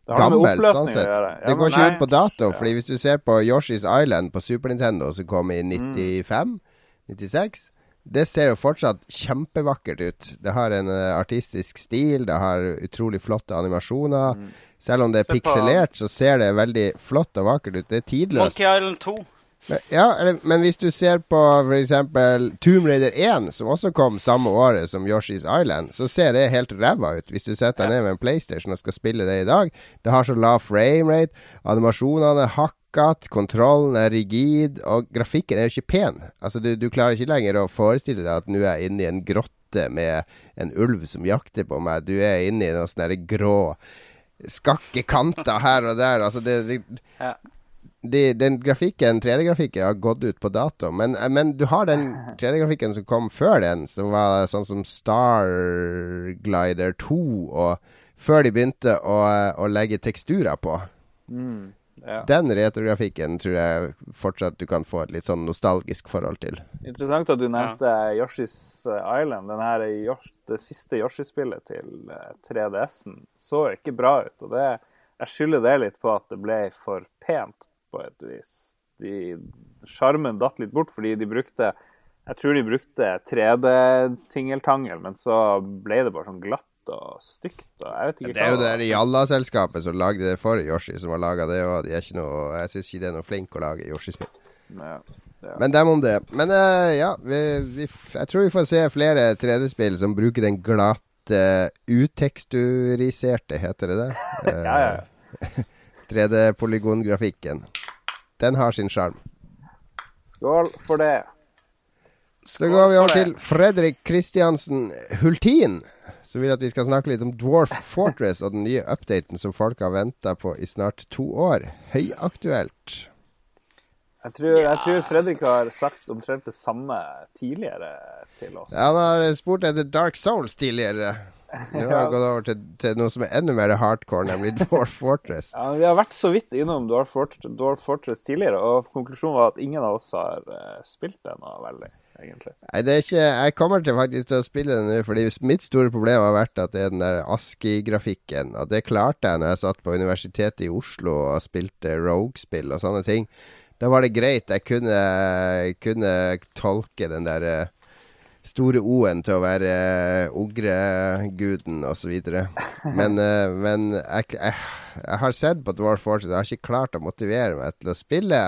gammelt, sånn sett. Det, ja, det går ikke ut på dato. fordi hvis du ser på Yoshi's Island på Super Nintendo, som kom i 95-96 det ser jo fortsatt kjempevakkert ut. Det har en uh, artistisk stil, det har utrolig flotte animasjoner. Mm. Selv om det er Se på- pikselert, så ser det veldig flott og vakkert ut. Det er tidløst. Monkey Island 2. Ja, men hvis du ser på f.eks. Tomb Raider 1, som også kom samme året som Yoshi's Island, så ser det helt ræva ut hvis du setter deg ned med en PlayStation og skal spille det i dag. Det har så lav framerate, animasjonene er hakkete, kontrollen er rigid, og grafikken er jo ikke pen. Altså, du, du klarer ikke lenger å forestille deg at nå er jeg inne i en grotte med en ulv som jakter på meg. Du er inne i noen sånne grå skakke kanter her og der. Altså, det, det Ja. De, den grafikken, 3D-grafikken, har gått ut på dato. Men, eh, men du har den 3D-grafikken som kom før den, som var sånn som Starglider 2, og før de begynte å, å legge teksturer på. Mm, ja. Den retrografikken tror jeg fortsatt du kan få et litt sånn nostalgisk forhold til. Interessant at du nevnte Yoshi's Island. Den her Yosh, det siste Yoshi-spillet til eh, 3DS-en så ikke bra ut. og det, Jeg skylder det litt på at det ble for pent på et vis. Sjarmen datt litt bort fordi de brukte Jeg tror de brukte 3D-tingeltangel, men så ble det bare sånn glatt og stygt. og jeg vet ikke Det er jo det der Jalla-selskapet som lagde det for Yoshi, som har laga det, og de er ikke noe, jeg syns ikke det er noe flink å lage Yoshi-spill. Ja, ja. Men dem om det. Men uh, ja, vi, vi, jeg tror vi får se flere 3D-spill som bruker den glatte, uteksturiserte, heter det det? Eh, ja, ja. 3D-polygongrafikken. Den har sin sjarm. Skål for det. Så går vi over til. Fredrik Kristiansen Hultin, som vil at vi skal snakke litt om Dwarf Fortress og den nye updaten som folk har venta på i snart to år. Høyaktuelt. Jeg tror, jeg tror Fredrik har sagt omtrent det samme tidligere til oss. Ja, Han har spurt etter Dark Souls tidligere. Nå har vi gått over til, til noe som er enda mer hardcore, nemlig Dwarf Fortress. Ja, Vi har vært så vidt innom Dwarf Fortress, Dwarf Fortress tidligere, og konklusjonen var at ingen av oss har eh, spilt det noe veldig, egentlig. Nei, det er ikke Jeg kommer til faktisk til å spille det nå, fordi mitt store problem har vært at det er den der ASCII-grafikken. At det klarte jeg når jeg satt på Universitetet i Oslo og spilte Rogue-spill og sånne ting. Da var det greit. Jeg kunne, kunne tolke den der eh, store O-en til å være uh, ogreguden osv. Men, eh, men jeg, jeg, jeg har sett på Dwarf Fortress, jeg har ikke klart å motivere meg til å spille.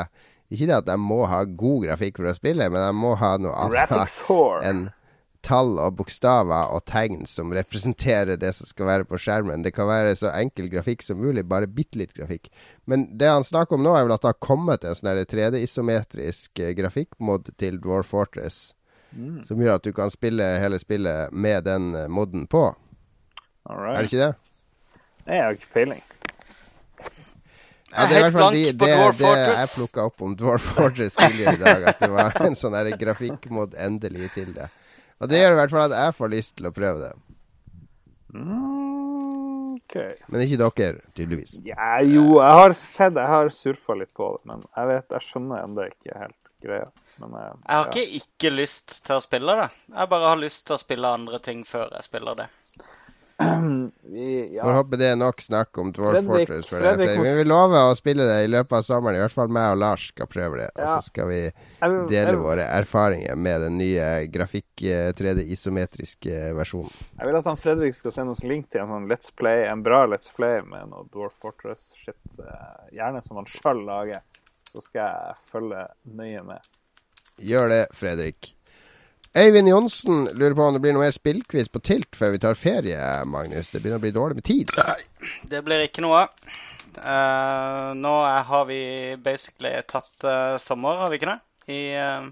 Ikke det at jeg må ha god grafikk for å spille, men jeg må ha noe annet enn tall og bokstaver og tegn som representerer det som skal være på skjermen. Det kan være så enkel grafikk som mulig, bare bitte litt grafikk. Men det han snakker om nå, er vel at det har kommet en sånn her 3D-isometrisk eh, grafikkmod til Dwarf Fortress. Som gjør at du kan spille hele spillet med den eh, moden på. All Er det ikke det? Nei, jeg har ikke peiling. Ja, det er i er hvert fall de, det, det jeg plukka opp om Dwarf Fortress tidligere i dag. At det var en sånn grafikkmod endelig til det. Og det gjør i hvert fall at jeg får lyst til å prøve det. Mm, OK. Men ikke dere, tydeligvis. Ja, jo, jeg har sett Jeg har surfa litt på det, men jeg vet, jeg skjønner ennå ikke helt greia. Men eh, Jeg har ja. ikke ikke lyst til å spille det. Jeg bare har lyst til å spille andre ting før jeg spiller det. Vi, Får ja. håpe det er nok snakk om Dwarf Fredrik- Fortress. For Fredrik det. Vi vil vi lover å spille det i løpet av sommeren. I hvert fall meg og Lars skal prøve det. Og så skal vi dele jeg, våre erfaringer med den nye grafikk 3D-isometriske versjonen. jeg vil at han Fredrik skal sende oss link til en sånn Let's Play, en bra Let's Play med noe Dwarf Fortress-shit. eh, Gjerne som han sjøl lager. Så skal jeg følge nøye med. Gjør det, Fredrik. Øyvind Johnsen lurer på om det blir noe mer spillquiz på Tilt før vi tar ferie, Magnus. Det begynner å bli dårlig med tid. Det blir ikke noe. Eh, nå er, har vi basically tatt uh, sommer, har vi ikke det? I uh,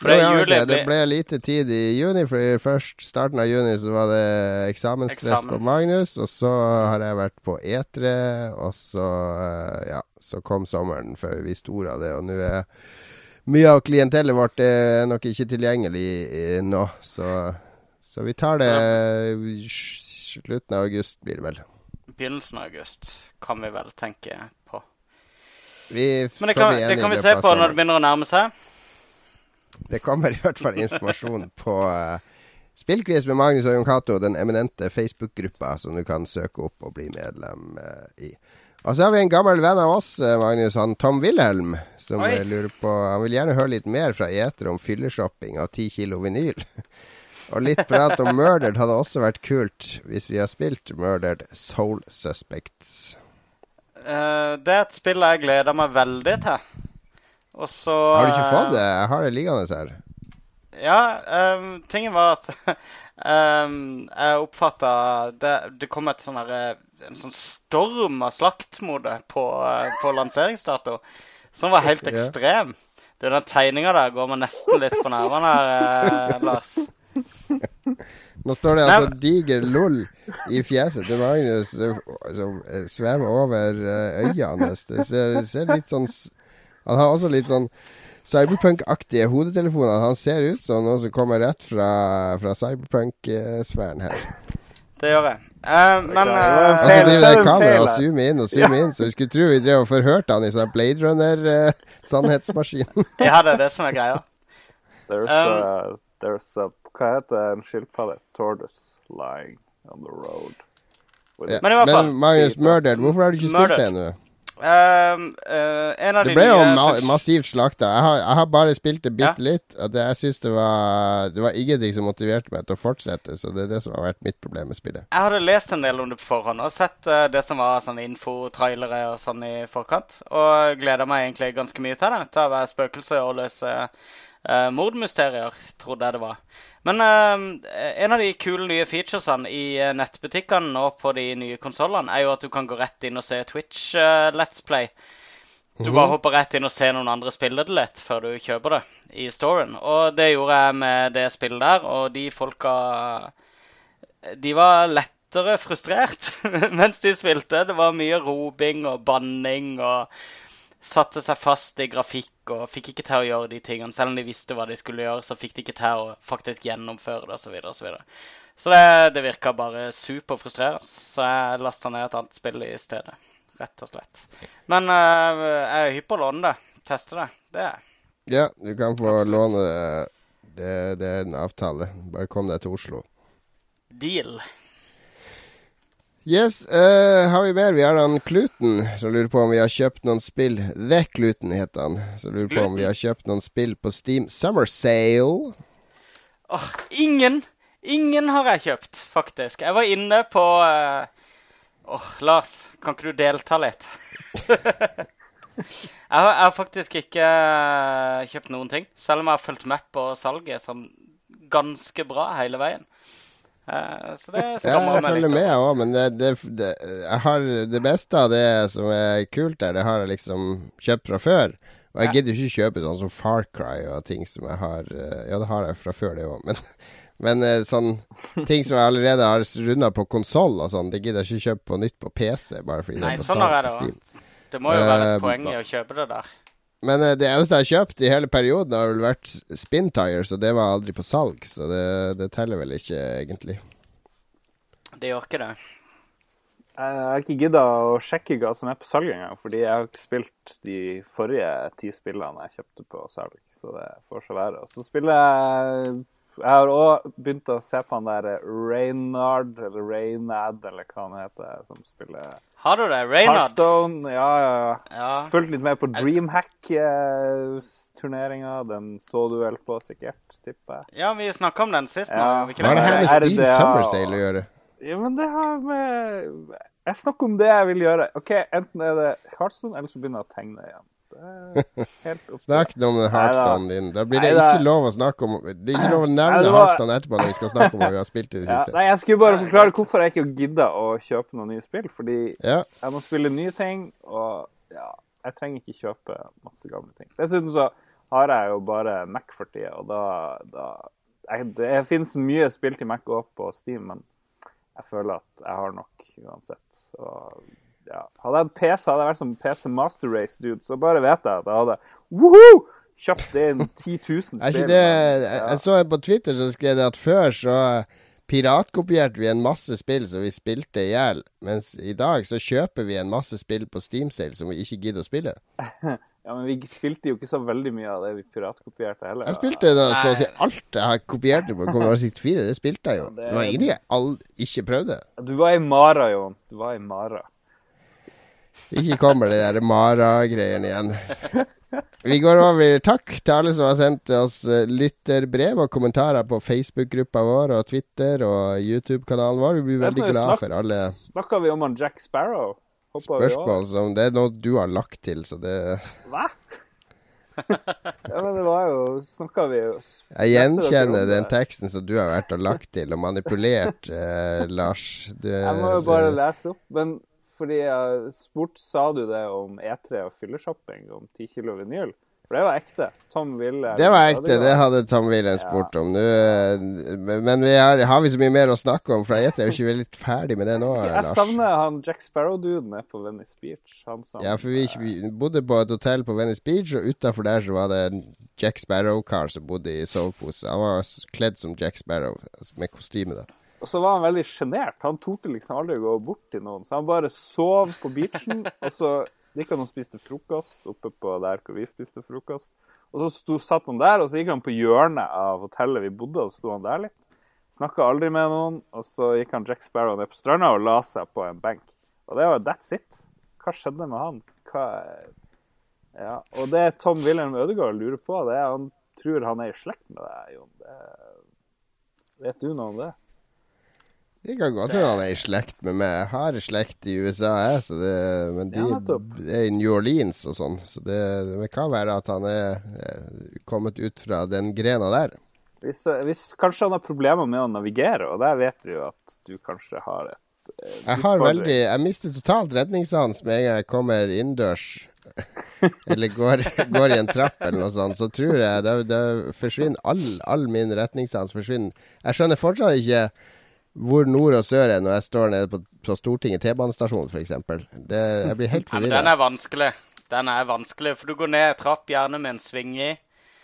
For det juli det, det ble lite tid i juni, for først starten av juni så var det eksamensstress Eksamen. på Magnus, og så har jeg vært på etere, og så ja, så kom sommeren før vi visste ordet av det, og nå er mye av klientellet vårt er nok ikke tilgjengelig eh, nå, så, så vi tar det slutten av august, blir det vel. begynnelsen av august, kan vi vel tenke på. Vi Men det kan, det kan vi se på når det begynner å nærme seg. Det kommer i hvert fall informasjon på uh, Spillquiz med Magnus og Jon Cato, den eminente Facebook-gruppa som du kan søke opp og bli medlem eh, i. Og så har vi en gammel venn av oss, eh, Magnus, han Tom Wilhelm, som Oi. eh, lurer på Han vil gjerne høre litt mer fra Eter om fylleshopping av ti kilo vinyl. og litt prat om Murdered hadde også vært kult hvis vi har spilt Murdered Soul Suspects. Uh, det er et spill jeg gleder meg veldig til. Og så Har du ikke fått det? Jeg har det liggende her. Ja, um, tingen var at um, jeg oppfatta det, det kom et sånn herre en sånn storm av slakt mot det på, eh, på lanseringsdato. Som var helt ekstrem ekstrem. Du, Den tegninga der går meg nesten litt på nervene eh, Lars. Nå står det Nei, altså diger LOL i fjeset til Magnus eh, som eh, svever over øya hans. Det ser, ser litt sånn Han har også litt sånn cyberpunk-aktige hodetelefoner. Han ser ut som noe som kommer rett fra, fra cyberpunk-sfæren her. Det gjør jeg. Eh, men Det var en eh, Og så feil. driver er det en feil og her. zoomer inn og zoomer inn, så vi skulle tro vi drev og forhørte han i sånn Blade Runner-sannhetsmaskin. ja, det er det som er greia. There's, Um, a, there's a Hva heter en skilpadde? Tortoise lying on the road. Yeah. Men i hvert fall- Men Magnus Murdered, hvorfor har du ikke spilt det ennå? Um, uh, en av Det de ble jo ma massivt slakta. Jeg har, jeg har bare spilt det bitte Ja. litt. Og det, jeg synes det var Det var ingenting som motiverte meg til å fortsette, så det er det som har vært mitt problem med spillet. Jeg hadde lest en del om det på forhånd og sett uh, det som var sånn info-trailere og sånn i forkant. Og gleda meg egentlig ganske mye til det. Til å være spøkelse og løse uh, mordmysterier, trodde jeg det var. Men eh, en av de kule nye featuresene i eh, nettbutikkene nå på de nye konsollene, er jo at du kan gå rett inn og se Twitch eh, Let's Play. Du bare hopper rett inn og ser noen andre spille det litt før du kjøper det i storen. Og det gjorde jeg med det spillet der, og de folka De var lettere frustrert mens de spilte. Det var mye roping og banning og satte seg fast i grafikk og fikk ikke til å gjøre de tingene. Selv om de visste hva de skulle gjøre, så fikk de ikke til å faktisk gjennomføre det osv. Så, videre, og så, videre. så det, det virka bare superfrustrerende. Så jeg lasta ned et annet spill i stedet. Rett og slett. Men uh, jeg er hypp på å låne det. Teste det. Det er jeg. Ja, du kan få Absolutt. låne det. det. Det er en avtale. Bare kom deg til Oslo. Deal. Yes, eh, har vi mer? Vi har han Kluten, som lurer på om vi har kjøpt noen spill. The Kluten heter han. Som lurer på om vi har kjøpt noen spill på Steam Summer Sale. Åh, ingen! Ingen har jeg kjøpt, faktisk. Jeg var inne på eh, Åh, Lars, kan ikke du delta litt? jeg, har, jeg har faktisk ikke eh, kjøpt noen ting, selv om jeg har fulgt med på salget sånn ganske bra hele veien. Eh, så det Ja, jeg følger med jeg òg, men det, det, det, jeg har det beste av det som er kult der, det har jeg liksom kjøpt fra før. Og jeg gidder ikke kjøpe sånn som Far Cry og ting som jeg har eh, Ja, det har jeg fra før, det òg, men, men eh, sånn ting som jeg allerede har runda på konsoll og sånn, det gidder jeg ikke kjøpe på nytt på PC, bare fordi Nei, det er på sånn på det Steam. Det må jo være et poeng i å kjøpe det der. Men eh, det eneste jeg har kjøpt i hele perioden, har vel vært Spin Tires, og det var aldri på salg, så det, det teller vel ikke, egentlig. Det gjør ikke det. Jeg har ikke gidda å sjekke hva som er på salg engang, fordi jeg har ikke spilt de forrige ti spillene jeg kjøpte på salg. Så det får så være. Og så spiller jeg Jeg har òg begynt å se på han der Reynard, eller Reynad, eller hva han heter, som spiller Har du det? Reynard? Hearthstone. Ja, ja, ja. Ja. Fulgt litt med på Dreamhack-turneringa. Den så du vel på, sikkert, tipper jeg. ja, vi snakka om den sist. Ja. Hva er det her med RDA Steam Summer Sale å gjøre? Ja, men det har med Jeg snakker om det jeg vil gjøre. OK, enten er det Heartstone, eller så begynner jeg å tegne igjen. Helt opp Snakk nå om hardstanden din. Da blir det Neida. ikke lov å snakke om Det er ikke lov å nevne det var- Heartstone etterpå når vi skal snakke om hva vi har spilt i det Ja, siste. nei, jeg skulle bare forklare hvorfor jeg ikke gidder å kjøpe noen nye spill. Fordi Ja. jeg må spille nye ting, og ja, jeg trenger ikke kjøpe masse gamle ting. Dessuten så har jeg jo bare Mac for tida, og da, da jeg, Det finnes mye spill til Mac òg på Steam, men jeg føler at jeg har nok uansett. Så ja. Hadde jeg hatt PC, hadde jeg vært som PC Master Race-dude, så bare vet jeg at jeg hadde woohoo! kjøpt inn 10 000 spill. Er ikke det Jeg, ja. jeg så på Twitter så skrev det at før så piratkopierte vi en masse spill som vi spilte i hjel, mens i dag så kjøper vi en masse spill på Steam-sale som vi ikke gidder å spille. Ja, men vi spilte jo ikke så veldig mye av det vi piratkopierte heller. Jeg spilte da, så å si alt jeg har kopiert på Commodore 64, det spilte jeg jo. det- Det var ingenting jeg aldri, ikke prøvde. Du var i Mara, Jon. Du var i Mara. Ikke kommer det der Mara-greiene igjen. Vi går over. Takk til alle som har sendt oss eh, lytterbrev og kommentarer på Facebook-gruppa vår og Twitter og YouTube-kanalen vår. Vi blir veldig glad for alle Snakker vi om han Jack Sparrow? Spørsmål som Det er noe du har lagt til, så det Hva? ja, men det var jo Snakka vi jo Jeg gjenkjenner den teksten som du har vært og lagt til og manipulert, eh, Lars. Du, Jeg må jo bare lese opp. Men fordi jeg spurte, sa du det om E3 og fylleshopping, om 10 kilo vinyl? For det var ekte. Tom ville Det var ekte, det hadde Tom Ville spurt om. Nå, eh, men vi har, har vi så mye mer å snakke om fra E3? Er vi ikke litt ferdig med det nå, Jeg Lars? savner han Jack Sparrow-duden nede på Venice Beach. Han som Ja, for vi, vi bodde på et hotell på Venice Beach, og utafor der så var det en Jack Sparrow-kar som bodde i sovepose. Han var kledd som Jack Sparrow, altså med kostyme, da. Og så var han veldig sjenert. Han torde liksom aldri gå bort til noen. Så han bare sov på beachen, og så gikk han og spiste frokost oppe på der hvor vi spiste frokost. Og så sto, satt han der, og så gikk han på hjørnet av hotellet vi bodde, og så sto han der litt. Snakka aldri med noen, og så gikk han Jack Sparrow ned på stranda og la seg på en benk. Og det var that's it. Hva skjedde med han? Hva Ja, og det Tom Wilhelm Ødegaard lurer på, det er han tror han er i slekt med deg, Jon. Det, vet du noe om det? Det kan godt hende han er i slekt med meg. Jeg har slekt i USA, jeg, så det, men de Ja, er i New Orleans og sånn. Så det, det kan være at han er eh, kommet ut fra den grena der. Hvis, hvis kanskje han har problemer med å navigere, og der vet vi jo at du kanskje har et eh, Jeg har veldig Jeg mister totalt redningssans med en gang jeg kommer innendørs. eller går, går i en trapp eller noe sånt, så tror jeg det, det forsvinner all, all min retningssans. forsvinner. Jeg skjønner fortsatt ikke hvor nord og sør er når jeg står nede på, på Stortinget T-banestasjon, f.eks. Jeg blir helt Ja, men den er vanskelig. Den er vanskelig, for du går ned trapp, gjerne med en sving i.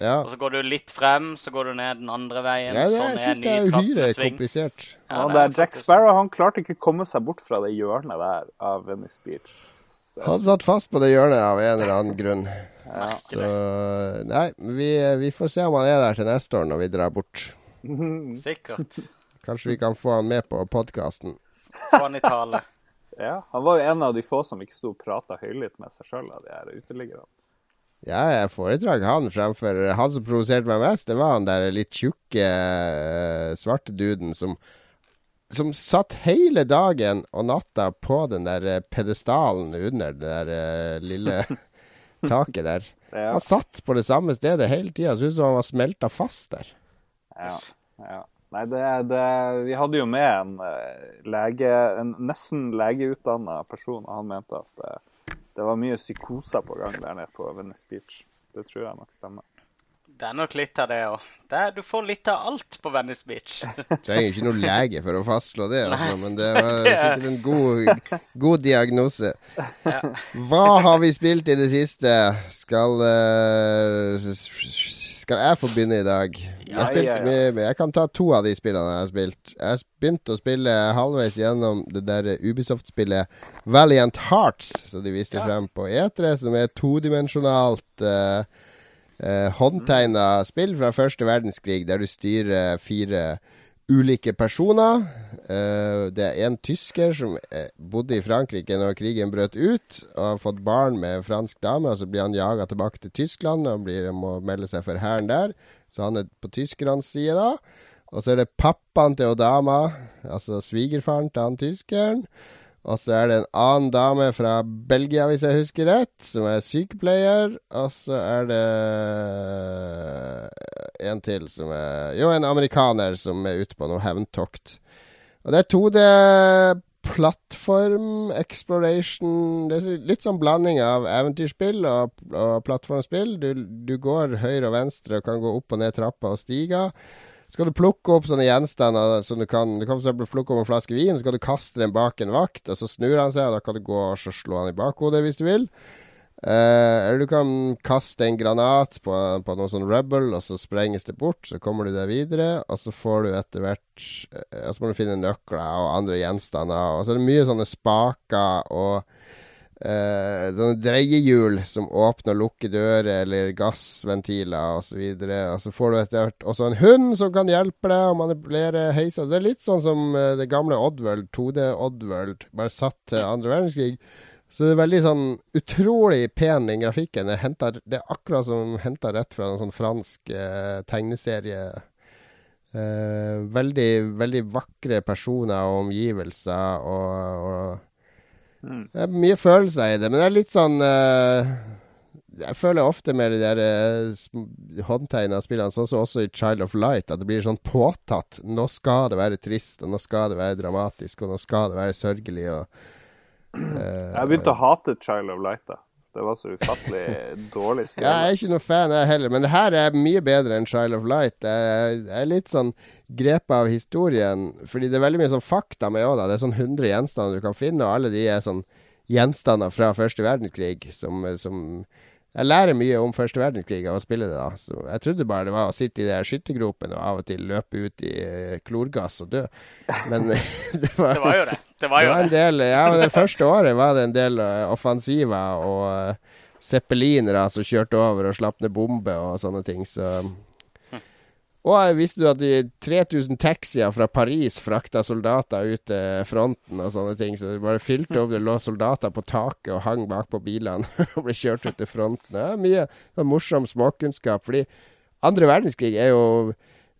Ja. Og så går du litt frem, så går du ned den andre veien. Ja, det, sånn jeg syns en det er ny trapp uhyre med sving. komplisert. Ja, ja, det er Jack Sparrow han klarte ikke å komme seg bort fra det hjørnet der av Venice Beach. Så, Han satt fast på det hjørnet av en eller annen grunn. ja. Så Nei, vi, vi får se om han er der til neste år når vi drar bort. Sikkert. Kanskje vi kan få han med på podkasten. Få han i tale. ja. Han var jo en av de få som ikke sto og prata høylytt med seg sjøl av de her uteliggerne. Ja, jeg foretrakk han fremfor Han som provoserte meg mest, det var han der litt tjukke eh, svarte duden som som satt hele dagen og natta på den der pedestalen under det der eh, lille taket der. Ja. Han satt på det samme stedet hele tida. Så ut som han var smelta fast der. Ja, ja. Nei, det, det Vi hadde jo med en eh, lege, en nesten legeutdanna person, og han mente at det, det var mye psykoser på gang der nede på Venice Beach. Det tror jeg nok stemmer. Det er nok litt av det òg. Du får litt av alt på Venice Beach. Trenger ikke noen lege for å fastslå det, altså, men det var sikkert en god, god diagnose. Hva har vi spilt i det siste? Skal eh, Skal jeg få begynne i dag? Jeg, spilte, Ja, ja, ja. jeg kan ta to av de spillene jeg har spilt. Jeg begynte å spille halvveis gjennom det der Ubisoft-spillet Valiant Hearts, som de viste frem på E3, som er todimensjonalt uh, håndtegna spill fra første verdenskrig, der du styrer fire ulike personer. Eh, det er en tysker som eh, bodde i Frankrike når krigen brøt ut, og har fått barn med en fransk dame, og så blir han jaga tilbake til Tyskland og blir, må melde seg for hæren der. Så han er på tyskernes side da. Og så er det pappaen til dama, altså svigerfaren til han tyskeren. Og så er det en annen dame fra Belgia, hvis jeg husker rett, som er sykepleier. Og så er det en til som er Jo, en amerikaner som er ute på noe hevntokt. Og det er 2D plattform exploration Det er litt sånn blanding av eventyrspill og, og plattformspill. Du, du går høyre og venstre og kan gå opp og ned trapper og stiger. Skal du plukke opp sånne gjenstander som du kan Du kan eksempel plukke opp en flaske vin, så kan du kaste den bak en vakt, og så snur han seg, og da kan du gå og slå han i bakhodet hvis du vil. Uh, eller du kan kaste en granat på, på noe sånn rubble, og så sprenges det bort. Så kommer du deg videre, og så får du etter hvert og Så må du finne nøkler og andre gjenstander. Og så er det mye sånne spaker og eh, sånne dreiehjul som åpner og lukker dører, eller gassventiler osv. Og, og så får du etter hvert også en hund som kan hjelpe deg å manipulere heiser. Det er litt sånn som eh, det gamle Oddworld, 2D-Oddworld, bare satt til andre verdenskrig. Så det er veldig sånn utrolig pen den grafikken. Det, henter, det er akkurat som henta rett fra en sånn fransk eh, tegneserie. Eh, veldig, veldig vakre personer og omgivelser og, og Mm. Det er mye følelser i det, men det er litt sånn uh, Jeg føler ofte med de der uh, håndtegna spillene, sånn som også i Child of Light, at det blir sånn påtatt. Nå skal det være trist, og nå skal det være dramatisk, og nå skal det være sørgelig. og uh, Jeg begynte å hate Child of Light. da. Det var så ufattelig dårlig Ja, jeg er ikke noe fan, jeg heller. Men det her er mye bedre enn Child of Light. Det jeg er litt sånn grepet av historien, fordi det er veldig mye sånn fakta med òg, da. Det er sånn 100 gjenstander du kan finne, og alle de er sånn gjenstander fra første verdenskrig som, som Jeg lærer mye om første verdenskrig av å spille det, da. Så jeg trodde bare det var å sitte i de skyttergropene og av og til løpe ut i eh, klorgass og dø. Men det var Det var jo det. Det var det var en del, ja, men det første året var det en del eh, offensiver og uh, zeppelinere som kjørte over og slapp ned bomber og sånne ting, så Og visste du at de 3000 taxier fra Paris frakta soldater ut til fronten og sånne ting, så det bare fylte opp. Det lå soldater på taket og hang bakpå bilene og ble kjørt ut til fronten. Det er mye sånn morsom småkunnskap, fordi andre verdenskrig er jo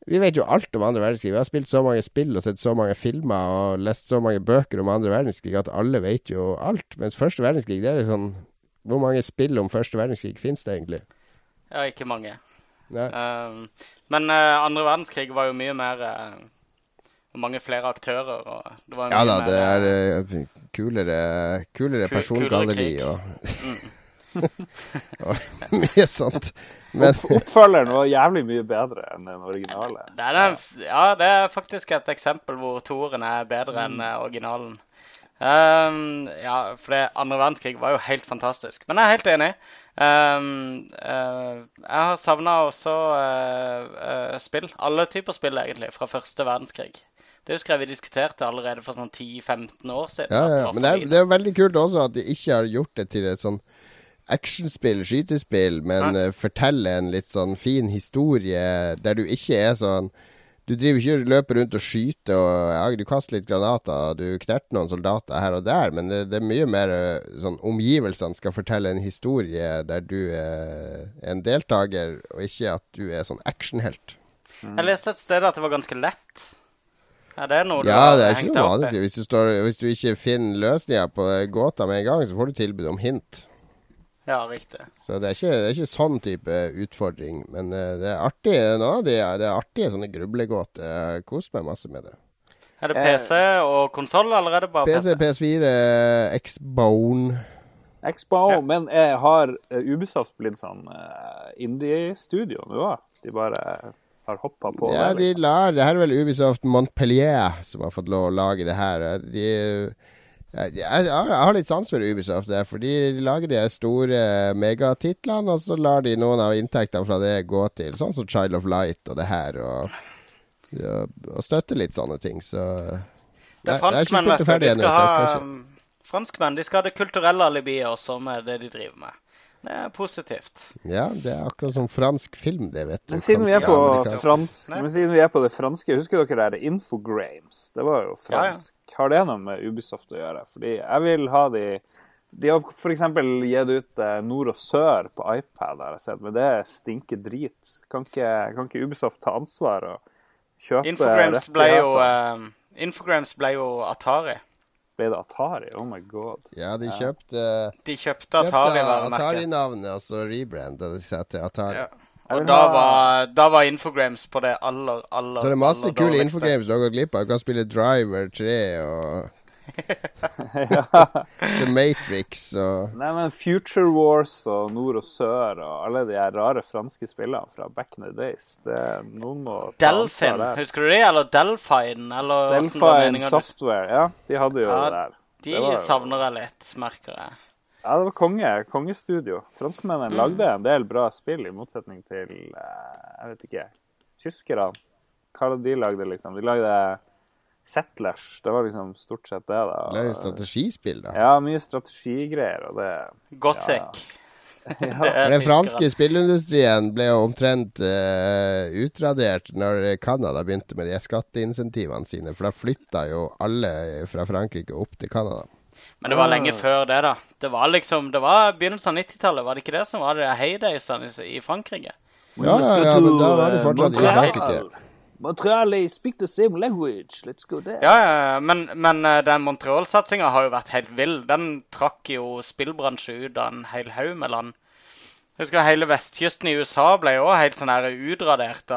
vi vet jo alt om andre verdenskrig. Vi har spilt så mange spill og sett så mange filmer og lest så mange bøker om andre verdenskrig at alle vet jo alt. Mens første verdenskrig, det er litt sånn Hvor mange spill om første verdenskrig finnes det egentlig? Ja, ikke mange. Um, men eh, andre verdenskrig var jo mye mer eh, Mange flere aktører. og det var jo Ja da, mer, det er eh, kulere, kulere ku, persongalleri kulere og, og mye sånt. Men oppfølgeren var jævlig mye bedre enn den originale. det er den, ja, det er faktisk et eksempel hvor toeren er bedre enn eh, originalen. Um, ja, for det andre verdenskrig var jo helt fantastisk. Men jeg er helt enig. Um, uh, jeg har savna også uh, uh, spill. Alle typer spill, egentlig, fra første verdenskrig. Det husker jeg vi diskuterte allerede for sånn 10-15 år siden. Ja, ja. Men det er, det er veldig kult også at de ikke har gjort det til et sånn actionspill, skytespill, men eh, forteller en litt sånn fin historie der du ikke er sånn Du driver ikke og løper rundt og skyter og ja, du kaster litt granater, du knerter noen soldater her og der, men det, det er mye mer eh, sånn omgivelsene skal fortelle en historie der du er en deltaker, og ikke at du er sånn actionhelt. Jeg leste et sted at det var ganske lett. Er det noe du Ja, har det er ikke noe vanskelig. Hvis du, står, hvis du ikke finner løsninga på gåta med en gang, så får du tilbud om hint. Ja, riktig. Så det er ikke, det er ikke sånn type utfordring. Men eh, det er artig. Nå, det, er, det er artige sånne grublegåter. Jeg koser meg masse med det. Er det PC og konsoll, eller er det bare PC, PC? PS4, X-Bone Expo, Ja. men jeg har eh, Ubisoft blitt sånn eh, indie-studio nå? De bare har hoppa på Ja, det? de liksom. lar Det her er vel Ubisoft Montpellier som har fått lov å lage det her. De, jeg, jeg, har- jeg har litt sans for Ubisoft, der, for de lager de store megatitlene, og så lar de noen av inntektene fra det gå til sånn som Child of Light og det her, og, ja, og støtte litt sånne ting. Så Det er franskmenn, vet du. De skal ha um, Franskmenn de skal ha det kulturelle alibiet også med det de driver med. Det er positivt. Ja, det er akkurat som fransk film, det, vet du. Men siden vi er på amerikansk. fransk, men siden vi er på det franske, husker dere det Infogrames? Det var jo Ja, ja. fransk. Har det noe med Ubisoft å gjøre? Fordi jeg vil ha de De har f.eks. gitt ut eh, Nord og Sør på iPad, har jeg sett, men det stinker drit. Kan ikke, kan ikke Ubisoft ta ansvar og kjøpe Infogrames ble jo, um, Infogrames ble jo Atari. Ble det Atari? Oh my god. Ja, de Ja. kjøpte, De kjøpte. Atari-navnet, og så rebranda de seg til Atari. Ja. Og da var, da var Infogrames på det aller, aller Så det er masse kule Infogrames infogames du har gått glipp av. Du kan spille Driver 3 og ja. The Matrix og Nei, men Future Wars og Nord og Sør og alle de her rare franske spillene fra back in the days. Det er noen må der. husker du det? Eller Delphine? Eller Delfine Software, ja. De hadde jo Ja, det der. De Det var savner jeg litt, merker jeg. Ja, det var konge. Kongestudio. Franskmennene Mm. lagde en del bra spill, i motsetning til eh, jeg vet ikke, tyskerne. Hva var det de lagde, liksom? De lagde Settlers. Det var liksom stort sett det. da. Det er strategispill, da. Ja, mye strategigreier, og det Gothic. ja. Det Den franske spillindustrien ble jo omtrent uh, utradert når Canada begynte med de skatteinsentivene sine. For da flytta jo alle fra Frankrike opp til Canada. Men det var Ah. lenge før det, da. Det var liksom, det var begynnelsen av 90-tallet, var det ikke det som var det heydaysene i i Frankrike? Ja, ja, ja, men da var de fortsatt i Frankrike. Montreal, they speak the same language. Let's go there. Ja, ja, men, men eh, den Montreal-satsinga har jo vært helt vill. Den trakk jo spillbransjen ut av en hel haug med land. Jeg husker Hele vestkysten i USA ble jo helt sånn her utradert.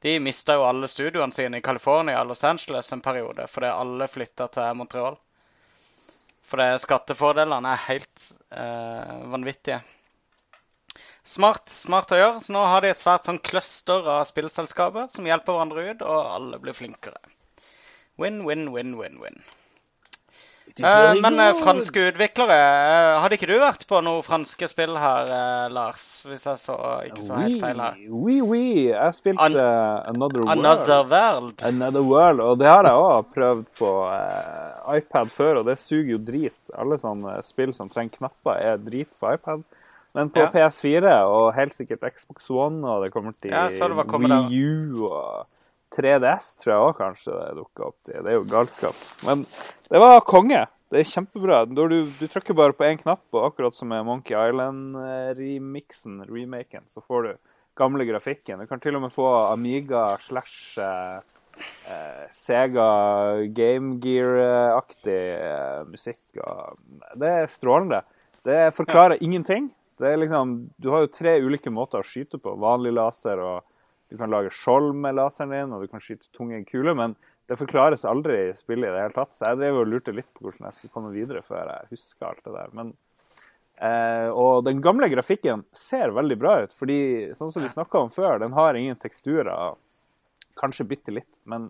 De mista jo alle studioene sine i California og Los Angeles en periode fordi alle flytta til Montreal. Fordi skattefordelene er helt eh, vanvittige. Smart, smart å gjøre. Så nå har de et svært sånn cluster av spillselskaper som hjelper hverandre ut, og alle blir flinkere. Win, win, win, win, win. Eh, men eh, franske utviklere eh, Hadde ikke du vært på noen franske spill her, eh, Lars? Hvis jeg så ikke så helt feil her. Oui, oui. Jeg spilte An- Another World. Another World. Another World, og det har jeg òg prøvd på eh, iPad før, og det suger jo drit. Alle sånne spill som trenger knapper, er drit på iPad. Men på Ja. PS4 og helt sikkert Xbox One, og det kommer til Ja. Wii U og 3DS, tror jeg òg kanskje det dukker opp til. Det er jo galskap. Men det var konge. Det er kjempebra. Du, du trykker bare på én knapp, og akkurat som med Monkey Island-remixen, remaken, så får du gamle grafikken. Du kan til og med få Amiga slash eh, eh, Sega Game Gear-aktig eh, musikk. Og det er strålende. Det forklarer ingenting. Det er liksom, du har jo tre ulike måter å skyte på. Vanlig laser, og du kan lage skjold med laseren din, og du kan skyte tunge kuler. Men det forklares aldri i spillet i det hele tatt. Så jeg drev og lurte litt på hvordan jeg skulle komme videre før jeg huska alt det der. Men Eh, og den gamle grafikken ser veldig bra ut, fordi sånn som vi snakka om før, den har ingen teksturer. Kanskje bitte litt, men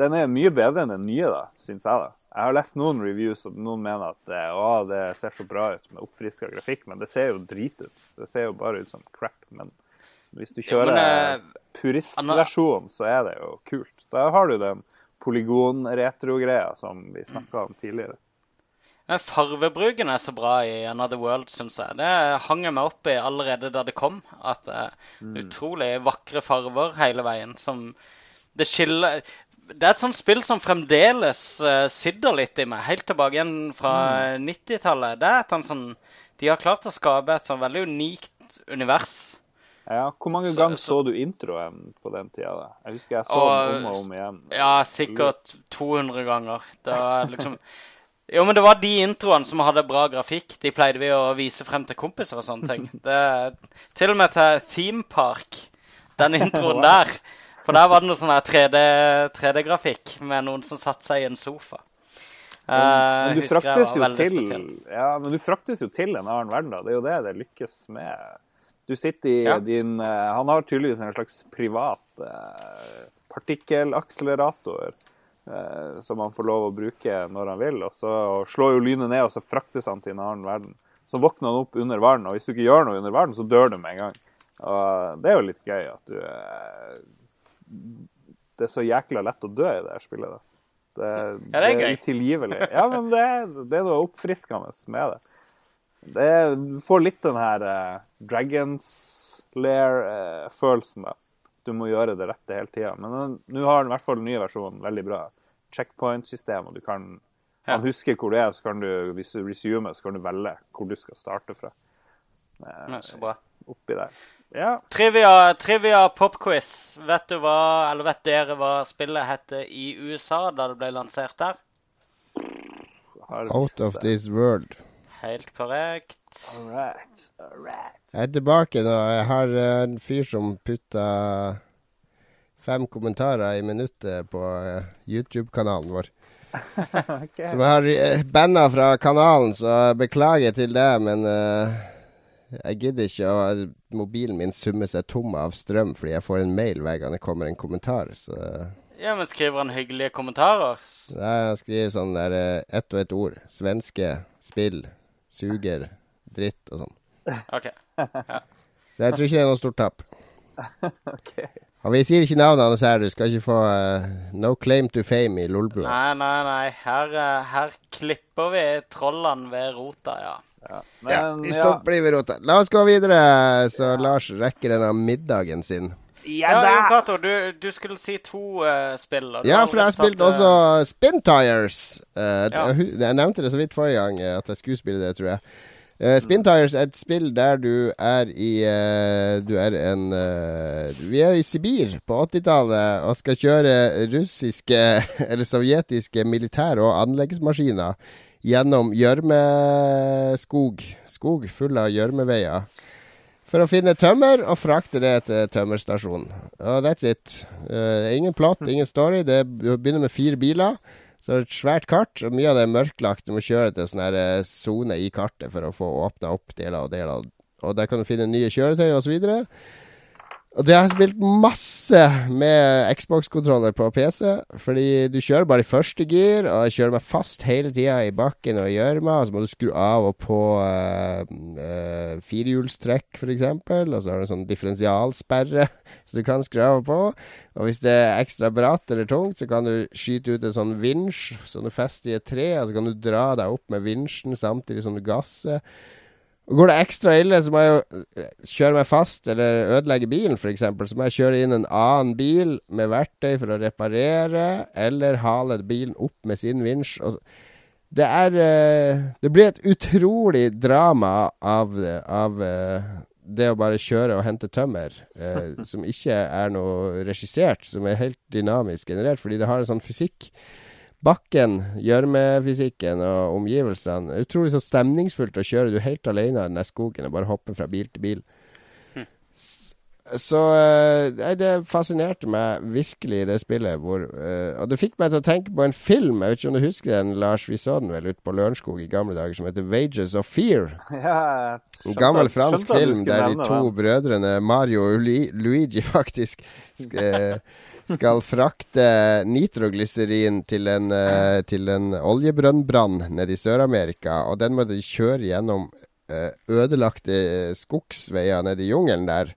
den er mye bedre enn den nye, da, syns jeg. da. Jeg har lest noen reviews, og noen mener at eh, å, det ser så bra ut med oppfriska grafikk, men det ser jo drit ut. Det ser jo bare ut som crap. Men hvis du kjører eh, puristversjonen, så er det jo kult. Da har du den polygon-retro-greia som vi snakka om tidligere. Farvebruken er så bra i Another World, syns jeg. Det hang jeg meg opp i allerede da det kom. At det er utrolig vakre farver hele veien. Som Det skiller Det er et sånt spill som fremdeles uh, sitter litt i meg. Helt tilbake igjen fra 90-tallet. Det er et sånn De har klart å skape et sånn veldig unikt univers. Ja, Hvor mange Så- ganger så- så du introen på den tida? da? Jeg husker jeg så Og- den om og om igjen. Ja, sikkert 200 ganger. Det var liksom Jo, men det var de introene som hadde bra grafikk. De pleide vi å vise frem til kompiser og sånne ting. Det, til og med til Theme Park, den introen Wow. der. For der var det noe sånn her 3D 3D-grafikk med noen som satte seg i en sofa. Men, Eh, men, du fraktes jo til, ja, men du fraktes jo til en annen verden, da. Det er jo det det lykkes med. Du sitter i Ja. din eh, Han har tydeligvis en slags privat eh, partikkelakselerator eh, som han får lov å bruke når han vil. Og så slår jo lynet ned, og så fraktes han til en annen verden. Så våkner han opp under vann, og hvis du ikke gjør noe under vann, så dør du med en gang. Og det er jo litt gøy at du eh, Det er så jækla lett å dø i det spillet. Det, Ja, det er gøy. utilgivelig. Ja, men det, er- det er noe oppfriskende med det. det er, får litt den her eh, Dragons Lair-følelsen, da. Du må gjøre det rette hele tida. Men nå har den i hvert fall den nye versjonen veldig bra checkpoint-system, og du kan Ja. Han husker hvor du er, så kan du, hvis du resumer, så kan du velge hvor du skal starte fra. Eh, så bra. Oppi der. Ja. Trivia, trivia popquiz. Vet du hva, eller vet dere hva spillet hette i USA da det ble lansert der? Out of this world. Helt korrekt. All right. All right. Jeg er tilbake nå. Jeg har eh, en fyr som putta fem kommentarer i minuttet på eh, YouTube-kanalen vår. okay. Som jeg har uh, banna fra kanalen, så beklager til det, men eh, jeg gidder ikke å Mobilen min summer seg tom av strøm fordi jeg får en mail hver gang det kommer en kommentar. Så Ja, men skriver han hyggelige kommentarer? Nei, han skriver sånn der eh, ett og ett ord. Svenske, spill, suger, dritt og sånn. OK. Så jeg tror ikke det er noe stort tap. Ok. Og vi sier ikke navnet hans her, du skal ikke få uh, no claim to fame i Lolbua. Nei, nei, nei. Her, uh, her klipper vi trollene ved rota, ja. Ja. Ja, vi vi ja, stopper i rota. La oss gå videre, så Lars rekker denne middagen sin. ja Ja! Jon Cato, du, du skulle si to uh, spill. og Ja, for jeg spilte eh, også Spin Tires. Eh, Ja. jeg, nevnte det så vidt forrige gang, eh, at jeg skulle spille det, tror jeg. Eh, Spin Tires er et spill der du er i uh, Du er en uh, Vi er i Sibir på 80-tallet og skal kjøre russiske eller sovjetiske militær- og anleggsmaskiner gjennom gjørmeskog. Skog full av gjørmeveier. For å finne tømmer og frakte det til tømmerstasjonen. Og that's it. Ingen plott, ingen story. Det begynner med fire biler. Så er det et svært kart, og mye av det er mørklagt. Du må kjøre til sånn eh, sone i kartet for å få åpna opp deler og deler. Og der kan du finne nye kjøretøy osv. Og det har jeg spilt masse med Xbox-kontroller på PC. Fordi du kjører bare i første gir, og jeg kjører meg fast hele tida i bakken og i gjørma. Og så må du skru av og på uh, uh, firehjulstrekk, f.eks. Og så har du en sånn differensialsperre, så du kan skru av og på. Og hvis det er ekstra bratt eller tungt, så kan du skyte ut en sånn vinsj som du fester i et tre. Og så kan du dra deg opp med vinsjen samtidig som du gasser. Går det ekstra ille, så må jeg jo eh, kjøre meg fast eller ødelegge bilen, f.eks. Så må jeg kjøre inn en annen bil med verktøy for å reparere, eller hale bilen opp med sin vinsj. Det er eh, Det blir et utrolig drama av, av eh, det å bare kjøre og hente tømmer, som ikke er noe regissert, som er helt dynamisk generert, fordi det har en sånn fysikk. Bakken, gjørmefysikken og omgivelsene. Utrolig så stemningsfullt å kjøre. Du er helt alene i den skogen og bare hopper fra bil til bil. S- Så eh, nei, det fascinerte meg virkelig, det spillet. Hvor, uh, og det fikk meg til å tenke på en film. Jeg vet ikke om du husker den, Lars? Vi så den vel ute på Lørenskog i gamle dager, som heter 'Wages of Fear'. Ja, En gammel fransk film der de to den. brødrene Mario og Luigi faktisk sk eh, skal frakte nitroglyserin til en, eh, til en oljebrønnbrann nede i Sør-Amerika. Og den må de kjøre gjennom eh, ødelagte skogsveier nede i jungelen der.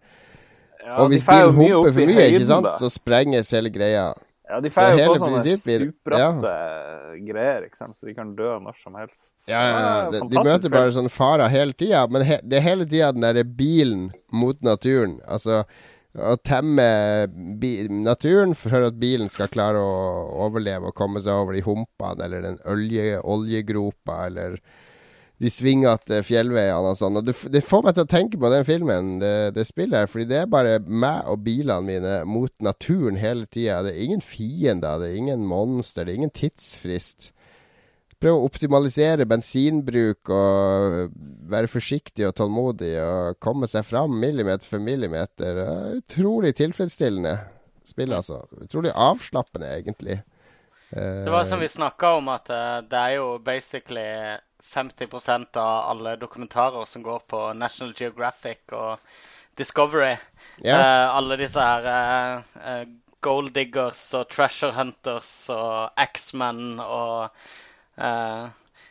Ja, og hvis bilen humper for mye, ikke sant, så sprenges hele greia. Ja, de får jo på sånne stupbratte ja. greier, ikke sant, så de kan dø når som helst. Ja, ja, ja. De, de møter bare sånne farer hele tida, men he, det er hele tida den derre bilen mot naturen. Altså å temme naturen for at bilen skal klare å overleve og komme seg over de humpene eller den olje, oljegropa eller de svingete fjellveiene og sånn. Og det, det får meg til å tenke på den filmen, det, det spillet her. Fordi det er bare meg og bilene mine mot naturen hele tida. Det er ingen fiender, det er ingen monster, det er ingen tidsfrist. Prøve å optimalisere bensinbruk og være forsiktig og tålmodig og komme seg fram millimeter for millimeter. Er Utrolig tilfredsstillende spill, altså. Utrolig avslappende, egentlig. Det var som vi snakka om, at eh, det er jo basically 50% av alle dokumentarer som går på National Geographic og Discovery. Ja. Eh, alle disse her eh, eh, Gold Diggers og Treasure Hunters og X-Men og eh,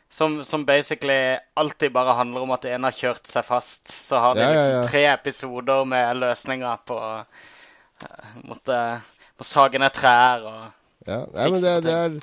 som, som basically alltid bare handler om at en har kjørt seg fast. Så har de Ja, ja, liksom ja. tre episoder med løsninger på uh, måtte, må sage ned trær og Ja, nei, men det, det er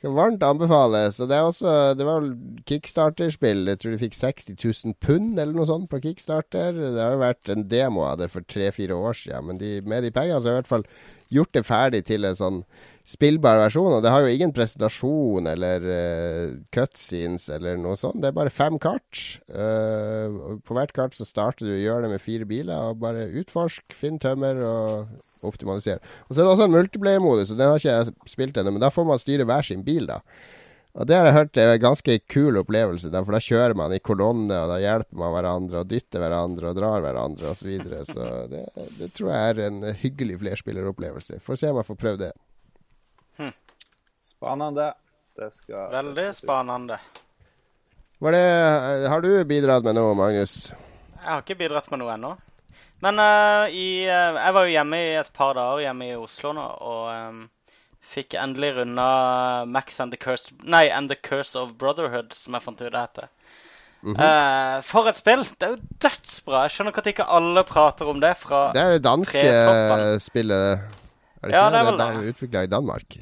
kan varmt anbefales. Og det er også Det var Kickstarter-spill. Jeg tror de fikk 60 000 pund eller noe sånt på Kickstarter. Det har jo vært en demo av det for tre-fire år siden, men de, med de pengene så har jeg i hvert fall gjort det ferdig til en sånn spillbar versjon. Og det har jo ingen presentasjon eller uh, cutscenes eller noe sånt. Det er bare fem kart. Uh, på hvert kart så starter du å gjøre det med fire biler, og bare utforsk, finn tømmer og optimalisere. Og så er det også en multiplayer-modus, og den har ikke jeg spilt ennå, men da får man styre hver sin bil, da. Og det har jeg hørt er en ganske kul opplevelse, da, for da kjører man i kolonne, og da hjelper man hverandre, og dytter hverandre, og drar hverandre, osv. Så, så det, det tror jeg er en hyggelig flerspilleropplevelse. Får se om jeg får prøvd det. Spennende. Det skal Veldig spennende. Var det, har du bidratt med noe, Magnus? Jeg har ikke bidratt med noe ennå. Men uh, i, uh, jeg var jo hjemme i et par dager hjemme i Oslo nå, og um, fikk endelig runda Max and the Curse Nei, And the Curse of Brotherhood, som jeg fant ut det heter. Eh, for et spill! Det er jo dødsbra. Jeg skjønner ikke at ikke alle prater om det fra Det er det danske spillet. Er det Ja, ikke det er det? vel det det. utvikla i Danmark.